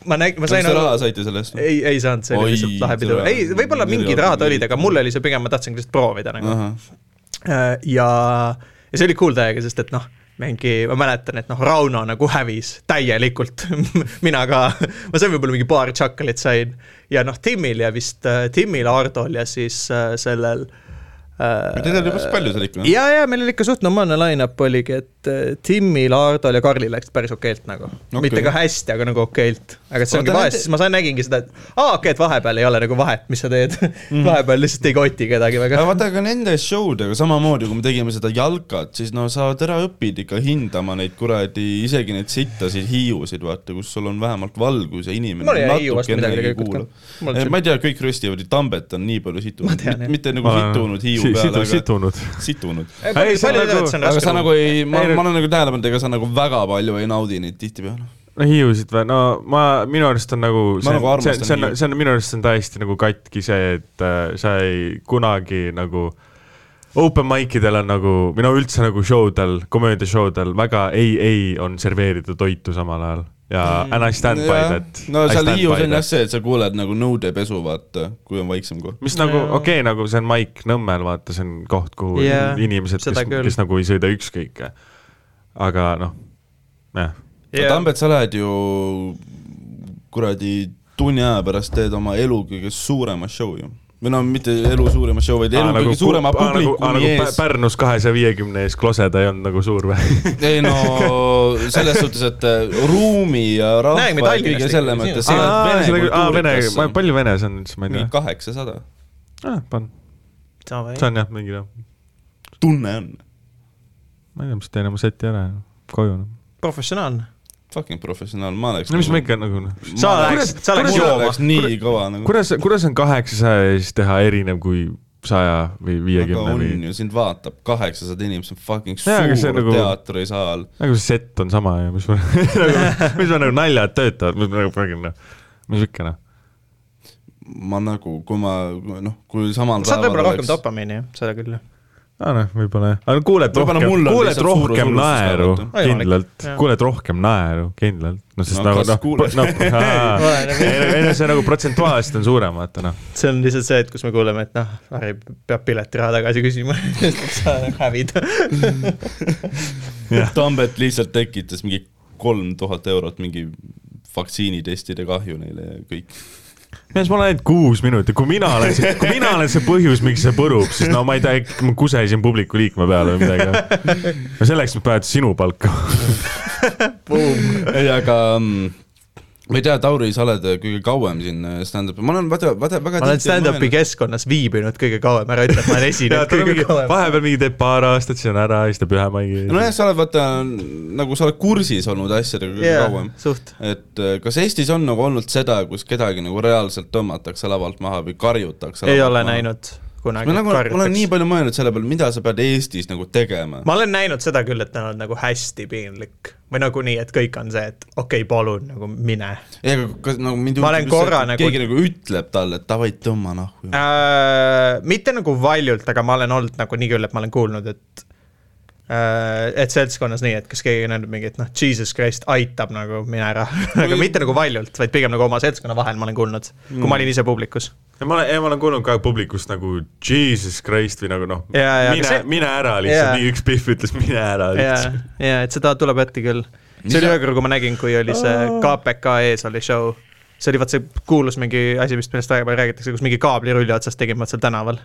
ma nägin, ma kas sain te aru raha saite selle eest? ei, ei saanud, see oli lihtsalt lahe pidu, ei, võib-olla mingid rahad olid, aga mul oli see pigem, ma tahtsin lihtsalt proovida nagu. ja, ja see oli cool täiega, sest et noh, mingi, ma mäletan, et noh, Rauno nagu hävis täielikult mina ka, ma sain võib-olla mingi paar tšakkalit sain. Ja noh, Timil ja vist, Timil, Hardol ja siis äh, sellel äh, Teil oli päris palju seal ikka. ja, ja meil oli ikka suht normaalne line-up oligi, et äh, Timmil, Hardol ja Karlil läks päris okeilt nagu okay.. Mitte ka hästi, aga nagu okeilt. aga et see ongi vahest, nende- siis ma sain, nägingi seda, et aa okei okay,, et vahepeal ei ole nagu vahet, mis sa teed mm. -hmm. vahepeal lihtsalt ei koti kedagi väga aga. vaata, aga nende show dega samamoodi, kui me tegime seda jalkat, siis no sa ära õpid ikka hindama neid kuradi, isegi neid sittasid hiiusid, vaata, kus sul on vähemalt valgus ja inimene Mul ei jää Hiiuast midagi tegelikult ka. On. ma ei tea, kõik röstivad ju Tambet on nii palju situnud mitte nagu situnud Hiiu peale, aga situnud. situnud. Ei, see on nagu- aga sa nagu ei, ma, ma olen nagu tähele pannud, ega sa nagu väga palju ei naudi neid tihtipeale. no Hiiusid või, no ma, minu arust on nagu, see nagu on, see see on, see on minu arust see on täiesti nagu katki see, et äh, sa ei kunagi nagu open mic idel on nagu, või no üldse nagu show del, komöödia show del väga ei, ei on serveerida toitu samal ajal ja mm. and I stand by that. no seal Hiius on jah see, et sa kuuled nagu nõudepesu, vaata, kui on vaiksem koht. mis nagu okei okay,, nagu see on Maik Nõmmel, vaata, see on koht, kuhu yeah, inimesed, kes, kes nagu ei sõida ükskõik. aga noh, jah, yeah. Tambet, sa lähed ju kuradi tunni aja pärast teed oma elu kõige suurema show ju. Või no mitte elu suurima show, vaid elu kõige suurema publikumi nagu ees. Pärnus kahesaja viiekümne ees kloseda ei olnud nagu suur või? ei no selles suhtes, et äh, ruumi ja rahva ja kõige selle mõttes. aa, vene, palju venes on üldse, ma ei mingi tea. kaheksasada, pan, sama see on jah, mingi noh, tunne on. ma ei tea, mis teen oma seti ära ja koju. professionaalne. Fucking professionaal, ma oleks. no mis ma ikka nagu noh, sa läheks, sa oleks. nii kõva nagu. kuidas, kuidas on kaheksasaja ja siis teha erinev kui saja või aga viiekümne on või, ju, sind vaatab kaheksasada inimest, see on fucking see suur nagu- teatrisaal. nagu see set on sama ja mis ma nagu, mis ma nagu naljad töötavad, nagu fucking noh, mis ikka noh. ma nagu, kui ma noh, kui samal saad võib-olla rohkem dopamiini, seda küll. Aa noh, võib-olla jah, aga kuuled rohkem kuuled rohkem naeru kindlalt. kuuled rohkem naeru kindlalt, noh sest No nagu noh noh, ei no see nagu protsentuaalselt on suurem, vaata noh. see on lihtsalt see, et kus me kuuleme, et noh, Harri peab piletiraha tagasi küsima, sest et sa hävid. Tambet lihtsalt tekitas mingi kolm tuhat eurot mingi vaktsiinitestide kahju neile ja kõik. mees, ma olen ainult kuus minutit, kui mina olen kui mina olen see põhjus, miks see põrub, siis no ma ei tea, äkki ma kusesin publiku liikme peale või midagi. no selleks ma pean sinu palka. ei, aga mm, ma ei tea, Tauri, sa oled kõige kauem siin stand-up'i, ma olen vaata, vaata väga ma olen stand-up'i keskkonnas viibinud kõige kauem, ära ütle, et ma olen esinenud kõige kauem. vahepeal mingi teeb paar aastat, siis on ära, siis teeb ühe maigi. nojah, sa oled vaata nagu sa oled kursis olnud asjadega kõige jaa kauem, et äh, kas Eestis on nagu olnud seda, kus kedagi nagu reaalselt tõmmatakse lavalt maha või karjutakse ei ole maha? näinud kunagi ma nagu, ma olen nii palju mõelnud selle peale, mida sa pead Eestis nagu tegema. ma olen näinud seda küll, et ta on nagu hästi piinlik või nagu nii, et kõik on see, et okei okay,, palun nagu mine ei, aga kas nagu mind olen just see, et nagu- keegi nagu ütleb talle, et davai, tõmba nahku. äh,. mitte nagu valjult, aga ma olen olnud nagu nii küll, et ma olen kuulnud, et et seltskonnas nii, et kas keegi on öelnud mingi, et noh, Jesus Christ aitab nagu mine ära aga mitte nagu valjult, vaid pigem nagu oma seltskonna vahel ma olen kuulnud, kui ma olin ise publikus. ja ma olen, ma olen kuulnud ka publikust nagu Jesus Christ või nagu noh, mine see-, mine ära lihtsalt nii üks Pihv ütles mine ära lihtsalt., ja et seda tuleb ette küll. see oli ühe korra, kui ma nägin, kui oli see KPK ees oli show. see oli vaat see kuulus mingi asi, mis millest väga palju räägitakse, kus mingi kaablirulli otsast tegime seal tänaval.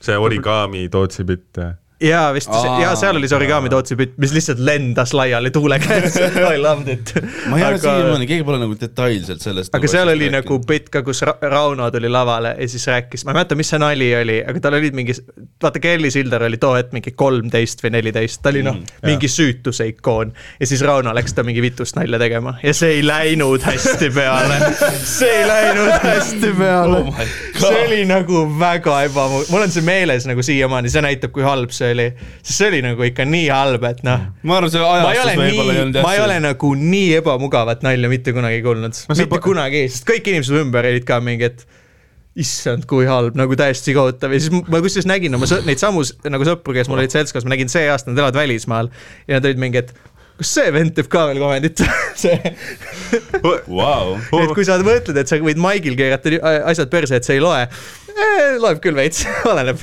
see origami Tootsi bitt. jaa, vist, Aa. jaa, seal oli see origami Tootsi pütt, mis lihtsalt lendas laiali tuule käes. I loved it. ma ei ole siiamaani, keegi pole nagu detailselt sellest aga seal oli nagu bitt ka, kus Ra Rauno tuli lavale ja siis rääkis, ma ei mäleta, mis see nali oli, aga tal olid mingi, vaata Kelly Silder oli too hetk mingi kolmteist või neliteist, ta oli noh mm,, mingi süütuse ikoon. ja siis Rauno läks ta mingi vitust nalja tegema ja see ei läinud hästi peale. see ei läinud hästi peale Oh my God. see oli nagu väga ebamu-, mul on see meeles nagu siiamaani, see näitab, kui halb see oli. sest see oli nagu ikka nii halb, et noh. Ma arvan, see ma ei ole ajastus võib-olla ei nii olnud, ma ei ole nagu nii ebamugavat nalja mitte kunagi kuulnud, No mitte po- kunagi, sest kõik inimesed ümber olid ka mingi, et issand, kui halb, nagu täiesti kohutav. Ja siis ma kusjuures nägin oma sõ- neid samu nagu sõpru, kes mul olid seltskonnas, ma nägin see aasta, nad elavad välismaal. Ja nad olid mingi, et kas see vend teeb ka veel komedit, see, Vau, et kui sa mõtled, et sa võid maigil keerata asjad perse, et see ei loe loeb küll veits, oleneb.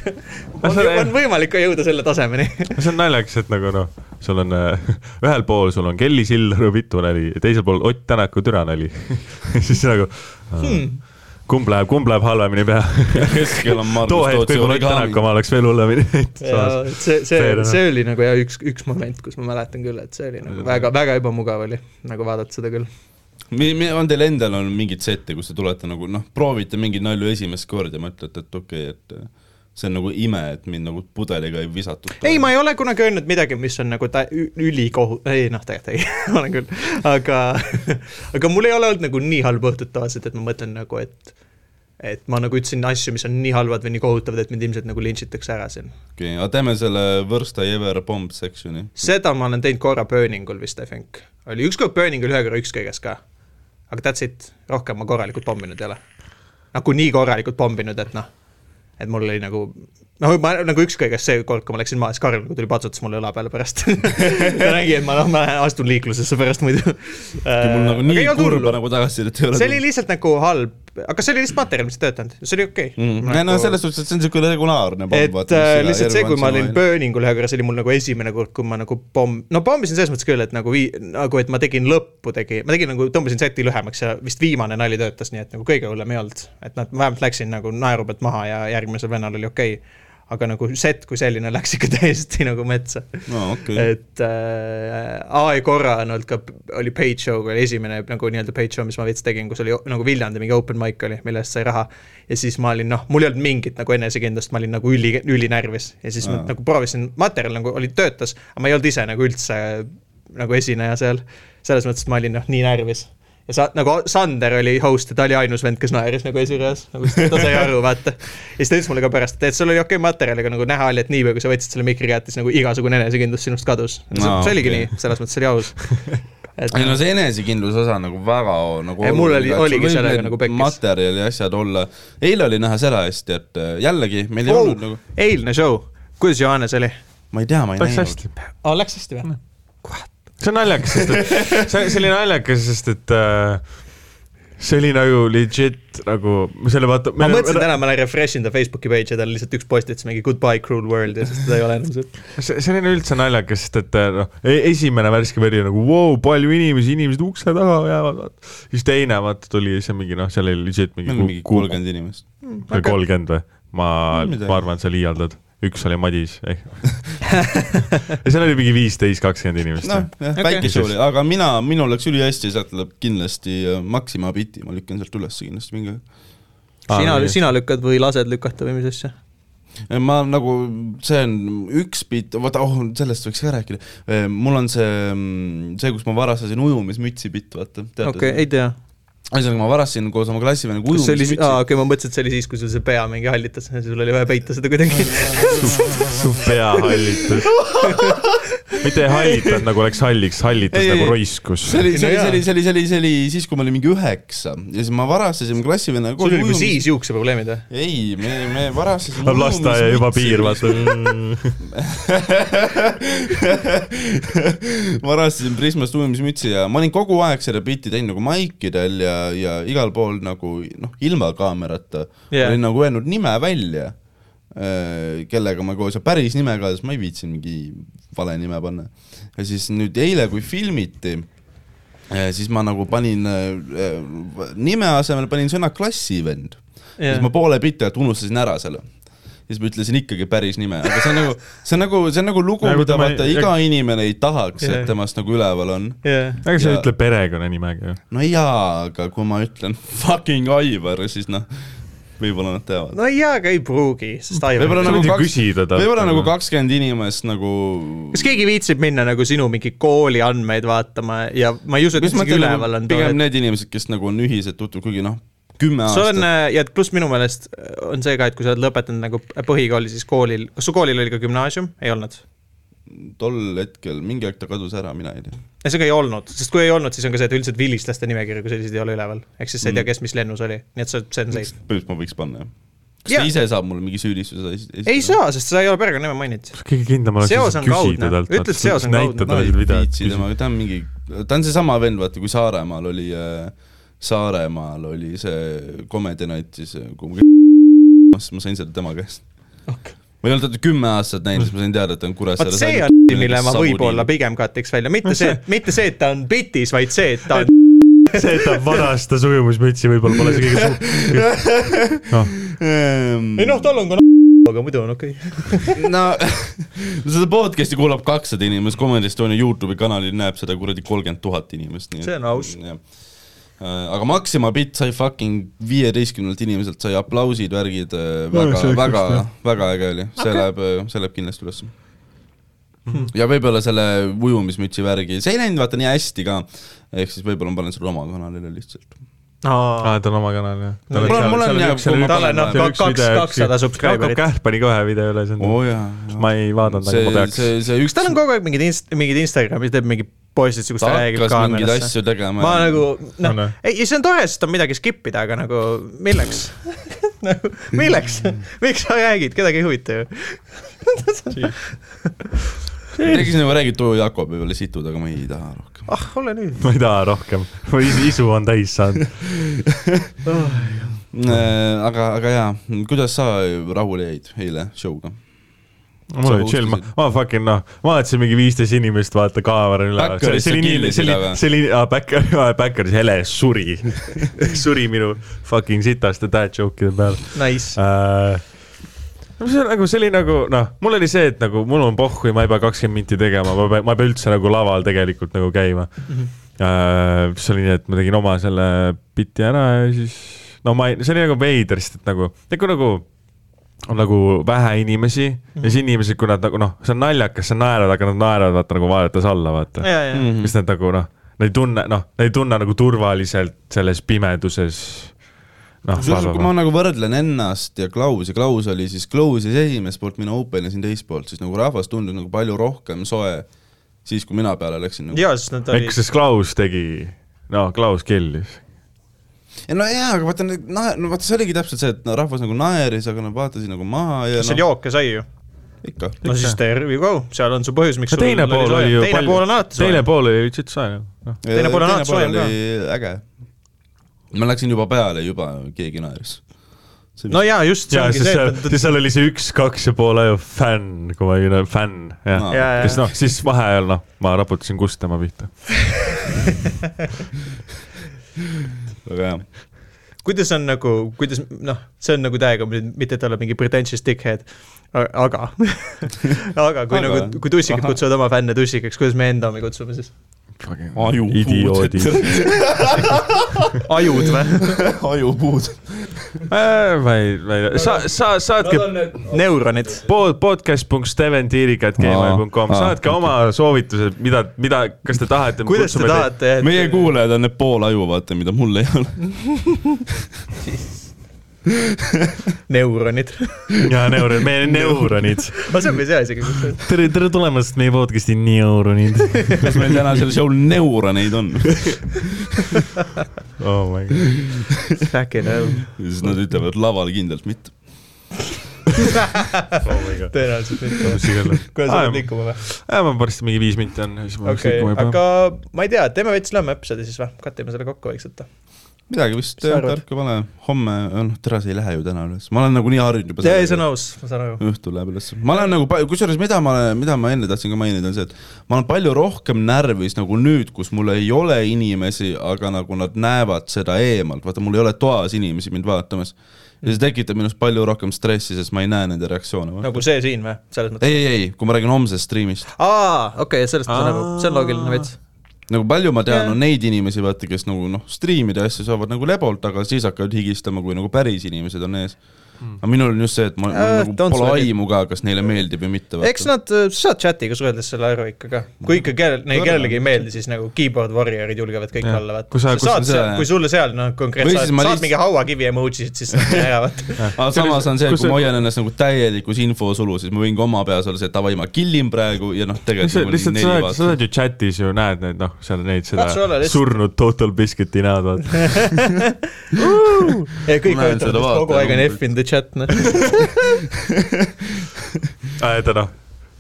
on, võimalik ka jõuda selle tasemeni see on naljakas, et nagu noh, sul on äh, ühel pool sul on Kelly Sildaru vitunali ja teisel pool Ott Tänaku türanali siis nagu hmm. kumb läheb, kumb läheb halvemini pea keskel on too Margus hetk Tootsi võib-olla Ott Tänak origami. oma oleks veel hullemini see, see see oli nagu jah, üks, üks moment, kus ma mäletan küll, et see oli nagu väga, väga ebamugav oli nagu vaadata seda küll. On teil endal olnud mingit sette, kus te tulete nagu noh, proovite mingeid nalju esimest korda mõtlete, et okei okay,, et äh, see on nagu ime, et mind nagu pudeliga ei visatud. ei, ma ei ole kunagi öelnud midagi, mis on nagu ta-, ülikohu-, ei noh, tegelikult ei, olen küll, aga, aga mul ei ole olnud nagu nii halba õhtut tavaliselt, et ma mõtlen nagu, et et ma nagu ütlesin asju, mis on nii halvad või nii kohutavad, et mind ilmselt nagu lintšitakse ära siin. okei okay,, aga teeme selle Worst I ever bomb section'i. seda ma olen teinud korra Burningul vist, I think. oli ükskord Burningul, ühe korra ükskõiges ka. Aga that's it, rohkem ma korralikult pomminud ei ole. nagu nii korralikult pomminud, et noh, et mul oli nagu noh, ma nagu ükskõik, kas see kord, kui ma läksin maha, siis Karl nagu tuli patsutas mulle õla peale pärast ta nägi, et ma noh, ma astun liiklusesse pärast muidu. mul nagu nii kurba nagu tagasisidet ei ole. see oli lihtsalt nagu halb, aga see oli lihtsalt materjal, mis ei töötanud, see oli okei okay. mm.. ei no selles suhtes, et see on siuke regulaarne pomm, et äh, lihtsalt see, kui ma olin Burningul ühe korra, see oli mul nagu esimene kord, kui ma nagu pomm, no pommisin selles mõttes küll, et nagu vii-, nagu et ma tegin lõppu tegi, ma tegin nagu, tõmbasin seti lühemaks ja vist viimane nali töötas, nii et nagu kõige hullem ei olnud. et noh, vähemalt läksin nagu naeru pealt maha ja järgmisel vennal oli okei okay.. Aga nagu set kui selline läks ikka täiesti nagu metsa. no okay.. et äh, AI korra on olnud ka, oli Page Show, oli esimene nagu nii-öelda Page Show, mis ma veits tegin, kus oli nagu Viljandi mingi open mic oli, mille eest sai raha. ja siis ma olin noh, mul ei olnud mingit nagu enesekindlust, ma olin nagu üli, ülinärvis ja siis ma Aa. nagu proovisin, materjal nagu oli, töötas, aga ma ei olnud ise nagu üldse nagu esineja seal. selles mõttes, et ma olin noh, nii närvis ja sa nagu Sander oli host ja ta oli ainus vend, kes naeris nagu esireas, nagu ta sai aru, vaata. ja siis ta ütles mulle ka pärast, et sul oli okei okay materjal, aga nagu näha oli, et niipea kui sa võtsid selle mikri kätte, siis nagu igasugune enesekindlus sinust kadus. see, Aa, see oligi okei. nii, selles mõttes oli aus. et ei no see enesekindluse osa nagu väga nagu mul oli- oligi sellega nagu pekkis. materjali ja asjad olla, eile oli näha seda hästi, et äh, jällegi meil ei oh, olnud nagu, eilne show, kuidas Johannes oli ma ei tea, ma ei läks näinud. hästi. oh,? Läks hästi või? See on naljakas, sest et see, see oli naljakas, sest et äh, see oli nagu legit nagu selle vaata. ma mõtlesin täna, ma refresh in ta Facebooki page ja tal lihtsalt üks postitus mingi goodbye cruel world ja siis teda ei ole enam seal. see, see oli üldse naljakas, sest et äh, noh, esimene värske veri nagu vau wow,, palju inimesi, inimesed ukse taga jäävad, siis teine vaata tuli see mingi noh, seal oli legit mingi on mingi kolmkümmend inimest. kolmkümmend või? ma ma arvan, et sa liialdad. Üks oli Madis ja seal oli mingi viisteist, kakskümmend inimest noh, jah, Okei. väike show oli, aga mina, minul läks ülihästi, sealt tuleb kindlasti äh, Maxima biti, ma lükkan sealt üles kindlasti mingi. sina, sina lükkad või lased lükata või mis asja? ma nagu, see on üks bitt, vaata oh, sellest võiks ka rääkida. mul on see, see, kus ma varastasin ujumismütsi bitt, vaata. okei, ei tea. ühesõnaga, ma varastasin koos oma klassivennaga kas see oli, aa okei, ma mõtlesin, et see oli siis, kui sul see pea mingi hallitas ja sul oli vaja peita seda kuidagi. su pea hallitus. mitte ei hallitanud nagu läks halliks, hallitas Ei, nagu roiskus. see oli, see oli, see oli, see oli, see oli, see oli siis, kui ma olin mingi üheksa ja siis ma varastasin klassivennaga sul oli kui siis juukseprobleemid või? ei, me, me varastasime lasteaia juba piir, vaata. varastasin Prismast ujumismütsi ja ma olin kogu aeg seda bitti teinud nagu maikidel ja, ja igal pool nagu noh, ilma kaamerata yeah. olin nagu öelnud nime välja, kellega ma koos päris nime ka, sest ma ei viitsinud mingi vale nime panna. ja siis nüüd eile, kui filmiti, siis ma nagu panin äh, nime asemel panin sõna klassivend yeah.. siis ma poole bitti unustasin ära selle siis ma ütlesin ikkagi päris nime, aga see on nagu, see on nagu, see on nagu lugu, Nagu mida vaata iga inimene ei tahaks, Jah. et temast nagu üleval on. jah. aga sa Ja- ütle perekonnanimega ju. no jaa, aga kui ma ütlen fucking Aivar, siis noh, võib-olla nad teavad. no jaa, aga ei pruugi, sest Aivar võib-olla nagu võid ju kaks- küsida talt. võib-olla nagu kakskümmend inimest nagu kas keegi viitsib minna nagu sinu mingi kooli andmeid vaatama ja ma ei usu, et mis isegi üleval nagu on pigem need inimesed, kes nagu on ühised tuttavad, kuigi noh, kümme sul on aastat. ja pluss minu meelest on see ka, et kui sa oled lõpetanud nagu põhikooli, siis koolil, kas su koolil oli ka gümnaasium, ei olnud? tol hetkel, mingi aeg ta kadus ära, mina ei tea. ei, see ka ei olnud, sest kui ei olnud, siis on ka see, et üldiselt vilistlaste nimekirju kui selliseid ei ole üleval, ehk siis sa ei tea, kes mis lennus oli, nii et see, see on safe. põhimõtteliselt ma võiks panna jah. kas Jaa. ta ise saab mulle mingi süüdistuse esi- esitada? ei saa, sest sa ei ole perekonnanime mainitud. kõige kindlam oleks on lihtsalt küsida talt. Ütle, et seos on kaudne. ta on mingi, ta on seesama vend, vaata kui Saaremaal oli äh,, Saaremaal oli see Comedy Night siis, kui ma siis ma sain seda tema käest Ok. ma ei olnud teda kümme aastat näinud, siis ma sain teada, et ta on vot Kuressaares. see on, mille ma võib-olla pigem katiks välja, mitte see, mitte see, et ta on bitis, vaid see, et ta on see, et ta varastas ujumismütsi, võib-olla pole see kõige su-. noh, ei noh, tal on ka aga muidu on okei okay.. no seda podcast'i kuulab kakssada inimest, Comedy Estonia Youtube'i kanalil näeb seda kuradi kolmkümmend tuhat inimest. See on aus. Aga Maxima bitt sai fucking viieteistkümnelt inimeselt sai aplausid, värgid, väga see, oli väga jah., väga äge oli, see okay. läheb, see läheb kindlasti ülesse. ja võib-olla selle ujumismütsi värgi, see ei läinud vaata nii hästi ka, ehk siis võib-olla ma panen selle oma kanalile lihtsalt. aa, ta on oma kanal jah. Mul on- mul on jah, tal on kaks, kakssada subscriber'it. Kähk pani ka ühe video üle, see on oo jaa. ma ei vaadanud, aga see ma, peaks. see, see üks tal on kogu aeg mingid inst-, mingid Instagrami, teeb mingi postitusi, kus ta, räägib hakkas mingeid kaamerasse? asju tegema. ma nagu noh ei, see on tore, sest on midagi skip ida, aga nagu milleks? nagu milleks, miks sa räägid, kedagi ei huvita ju. Tegi nagu räägid too Jakobi peale situd, aga ma ei taha rohkem. ah, ole nüüd. ma ei taha rohkem, mu is- isu on täis saanud. Äh, aga, aga jaa, kuidas sa rahule jäid eile show'ga? mul oli chill, ma, ma fucking noh, vaatasin mingi viisteist inimest, vaata kaamera üle. See oli nii, see oli see oli, Backer, Backeris hele suri, suri minu fucking sitaste dad joke'ide peale Nice. äh,. No see on nagu, see oli nagu noh, mul oli see, et nagu mul on pohhui, ma ei pea kakskümmend minti tegema, ma pean, ma ei pea üldse nagu laval tegelikult nagu käima mm. Mhm. -hmm. Uh, siis oli nii, et ma tegin oma selle biti ära ja siis no ma ei, see oli nagu veider, sest et nagu, nagu nagu on nagu vähe inimesi mm -hmm. ja siis inimesed, kui nad nagu noh, see on naljakas, sa naerad, aga nad naeravad vaata nagu vaadates alla, vaata. ja, ja, mis nad nagu noh, nad ei tunne, noh, nad ei tunne nagu turvaliselt selles pimeduses. noh, kui ma nagu võrdlen ennast ja Klausi, Klaus oli siis, Klausis esimest poolt, mina open isin teist poolt, siis nagu rahvas tundus nagu palju rohkem soe siis, kui mina peale läksin nagu.. ja sest nad olid eks, sest Klaus tegi, no Klaus killis. ja no jaa, aga vaata, no vaata, see oligi täpselt see, et no rahvas nagu naeris, aga nad vaatasid nagu maha ja seal noh, jooke sai ju. ikka. no siis there we go, seal on su põhjus, miks no teine pool oli ju teine pool on alati teine soe. pool oli legit soe nagu, noh. Teine pool on alati soojem ka. äge. Ma läksin juba peale, juba keegi naeris. no jaa, just see ja ongi siis see, seal, et siis seal oli see üks, kaks ja pool aju fänn, kui ma ei, fänn, jah ja, kes ja, noh, siis vaheajal noh, ma raputasin kust tema pihta. väga hea. kuidas on nagu, kuidas noh, see on nagu täiega, mitte et olla mingi pretentious dickhead, aga, aga kui Aga- nagu, kui tussikad kutsuvad oma fänne tussikaks, kuidas me enda omi kutsume siis? Ajupuud. ajud või? ajupuud. ma ei, ma ei, sa, sa saatke neuronid. pod-, podcast.steventiirikat.gmail.com, Aa, saatke oma soovitused, mida, mida, kas te tahate. kuidas te? tahate, et meie kuulajad on need pool aju, vaata, mida mul ei ole. neuronid. jaa, neuronid, meie neuronid. aga see on päris hea isegi. tere, tere tulemast meie podcast'i neuronid. kas meil täna seal show'l neuroneid on? oh my god. Fucking hell. siis nad ütlevad laval kindlalt mitte. oh my god. tõenäoliselt mitte. kuidas sa oled liikuma või? ma varsti mingi viis minti on, siis ma okei, liikuma ei pea. aga ma ei tea, teeme veits lämme episoodi siis või? katime selle kokku vaikselt. Midagi vist tarka pole, homme, noh, tere, see ei lähe ju täna üles, ma olen nagunii harjunud juba. ei, see on aus, ma saan aru. õhtul läheb üles. ma olen nagu, kusjuures mida ma, mida ma enne tahtsin ka mainida, on see, et ma olen palju rohkem närvis nagu nüüd, kus mul ei ole inimesi, aga nagu nad näevad seda eemalt, vaata, mul ei ole toas inimesi mind vaatamas. ja see tekitab minus palju rohkem stressi, sest ma ei näe nende reaktsioone. nagu see siin või? selles mõttes. ei, ei, ei, kui ma räägin homsest striimist, aa, okei okay,, sellest ma saan aru, see on loogiline veits. Nagu palju ma tean on neid inimesi, vaata, kes nagu noh, striimida asju saavad nagu lebolt, aga siis hakkavad higistama, kui nagu päris inimesed on ees. Aga minul on just see, et ma, Äh, nagu pole aimu ka, kas neile meeldib või mitte. eks nad, sa saad chatiga suheldes selle aru ikka ka. kui ikka kellel, neil kellelegi ei meeldi, siis nagu keyboard warrior'id julgevad kõik Jah. alla, vaata. Sa- sa saad kui sulle seal noh, konkreetselt saad, saad lihtsalt- mingi hauakivi emoji'sid, siis nad jäävad. aga samas on see, et kui see- ma hoian ennast nagu täielikus infosulus, siis ma võin ka oma peas olla see, et davai, ma killin praegu ja noh, tegelikult lihtsalt, lihtsalt sa oled, sa oled ju chatis ju näed neid, noh, seal neid seda surnud Total Biscuiti näod, vaata. ja kõik seda et kogu aeg on. F in the chat, noh. et noh,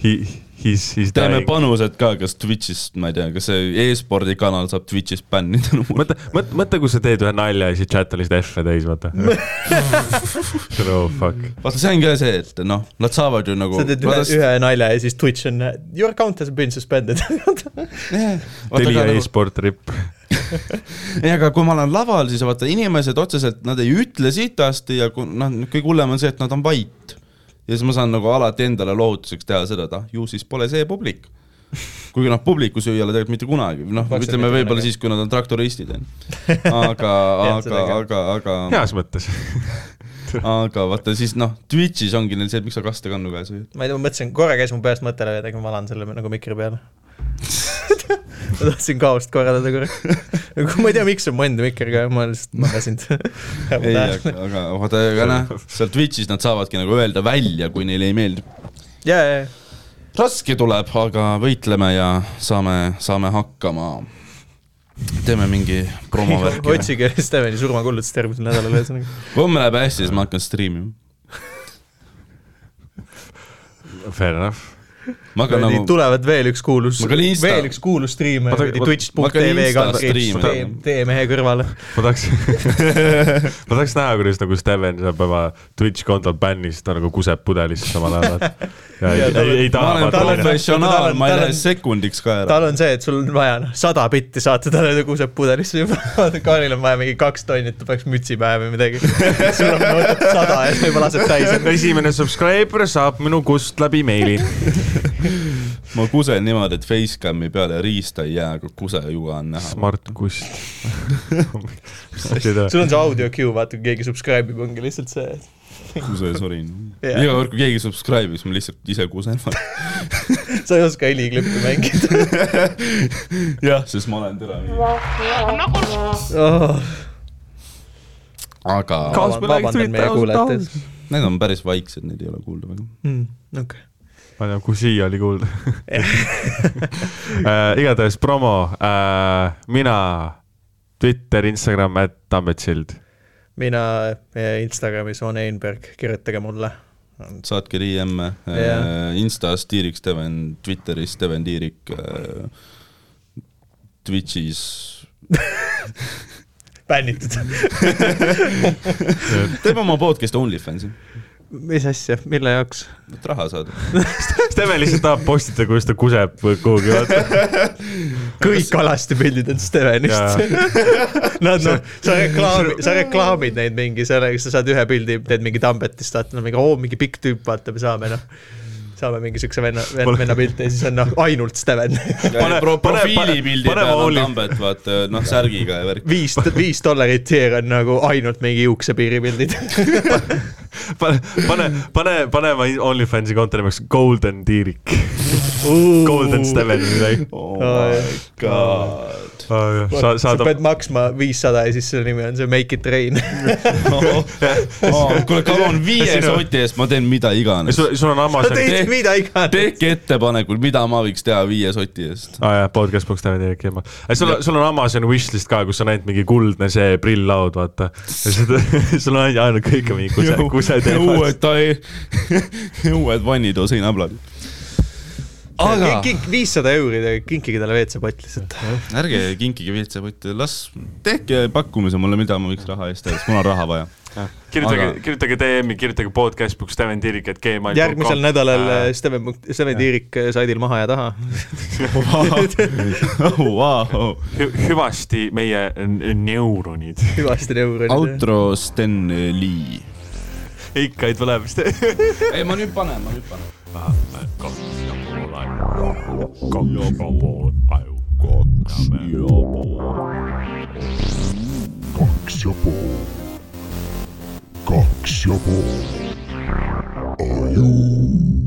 he, he's, he's teeme dying. panused ka, kas Twitch'ist, ma ei tea, kas see e-spordi kanal saab Twitch'ist bännida no. mõtle, mõtle, mõtle, kui sa teed ühe nalja ja siis chat on lihtsalt F-e täis, vaata. oh fuck. vaata, see on ka see, et noh, nad saavad ju nagu sa teed ühe, ühe nalja ja siis Twitch on, your account has been suspended. Telia nagu, e-sport ripp. ei, aga kui ma olen laval, siis vaata inimesed otseselt, nad ei ütle sitasti ja kui noh, kõige hullem on see, et nad on vait. ja siis ma saan nagu alati endale lohutuseks teha seda, et ah, ju siis pole see publik. kuigi noh, publiku süü ei ole tegelikult mitte kunagi, noh, ütleme võib-olla siis, kui nad on traktoristid, on ju. aga, aga aga, aga, heas mõttes. aga vaata siis noh, Twitch'is ongi neil see, et miks sa kastekannu käes hoiad. ma ei tea, ma mõtlesin, korra käis mu peast mõte läbi, et äkki ma valan selle nagu mikri peale. ma tahtsin kaost korraldada korraks. nagu ma ei tea, miks see on mu enda mikker, aga ma lihtsalt magasin. ei, aga, aga vaata, aga noh, seal Twitch'is nad saavadki nagu öelda välja, kui neile ei meeldi. ja, ja, ja raske tuleb, aga võitleme ja saame, saame hakkama. teeme mingi promovärki. otsige Steveni surmakullutust järgmisel nädalal ühesõnaga. homme läheb hästi, siis ma hakkan striimima. Fair enough. Ma hakkan nagu, tulevad veel üks kuulus, Insta- veel üks kuulus striimer ta- hakkan twitch.tv Insta kaldkriips striimima. tee, tee mehe kõrvale. ma tahaks ma tahaks näha, kuidas nagu Steven saab oma Twitch kontol bänni, siis ta nagu kuseb pudelisse samal ajal. ja ei, ei, ei ma taha olen tal on- professionaal, ma ei lähe sekundiks ka ära. tal on see, et sul on vaja noh, sada bitti saata talle, ta kuseb pudelisse juba. Kaaril on vaja mingi kaks tonni, et ta paneks mütsi pähe või midagi. sul on sada ja sa juba lased täis. esimene subscriber saab minu kust läbi meili. Ma kusen niimoodi, et Facecami peale riista ei jää, aga kusejuga on näha. Smart kust. sul on see audio cue, vaata kui keegi subscribe ib, ongi lihtsalt see. kusesorin. Jaa. iga kord, kui keegi subscribe ib, siis ma lihtsalt ise kusen. sa ei oska heliklippe mängida jah, sest ma olen tere. oh,. aga kuulajate ausalt ees. need on päris vaiksed, neid ei ole kuulda väga. Hmm, okei. Ma ei tea, kui siia oli kuulda uh. igatahes promo uh,, mina Twitter, Instagram, et Tambetsild. mina eh, Instagramis on Einberg, kirjutage mulle. saatke DM-e Jah. äh,, Instas Tiirik Steven, Twitteris Steven Tiirik äh,, Twitch'is bännitud. teeme oma podcast'i OnlyFansi, mis asja, mille jaoks? et raha saada. Steven lihtsalt tahab postitada, kuidas ta kuseb kuhugi, vaata. kõik alastipildid on Stevenist. Nad noh, sa reklaami, sa reklaamid neid mingi sellega, sa saad ühe pildi, teed mingi Tambetist, vaata no mingi, oo mingi pikk tüüp, vaata, me saame noh. saame mingi siukse venna, venna pilti ja siis on noh, ainult Steven. Pane- Pro, profiilipildi pane- peal on Tambet, vaata noh, särgiga ja värk. viis, viis dollarit tier on nagu ainult mingi juuksepiiri pildid. pane, pane, pane, pane oma OnlyFansi konto nimeks Golden Tiirik. Golden Steven või midagi. oh my god. sa, sa saad pead maksma viissada ja siis selle nimi on see Make it rain. kuule, come on, viie soti eest ma teen mida iganes. sul, on sa Amazon. teed mida iganes. tehke ettepanekuid, mida ma võiks teha viie soti eest. aa jah, podcast box Steven Tiirik ilma. sul, sul on Amazon wishlist ka, kus on ainult mingi kuldne see prilllaud, vaata. sul on ainult, ainult kõik on mingi kuse, kuseteemad. uued tai-, uued vannitoo seinablad. Aga viissada euri, kinkige talle WC-pott lihtsalt. ärge kinkige WC-potti, las tehke pakkumise mulle, mida ma võiks raha eest teha, sest mul on raha vaja. kirjutage Aga- kirjutage DM-i, kirjutage podcast box Steven Tiirik, et gmail. järgmisel nädalal äh, Steven, Steven Tiirik äh, saidil maha ja taha. Vau. Hü- hüvasti meie neuronid. hüvasti euri. outro Sten Lee. ikka ei tule vist. ei, ma nüüd panen, ma nüüd panen. Kaks ja pool aju. kaks ja pool, kaks ja pool, aju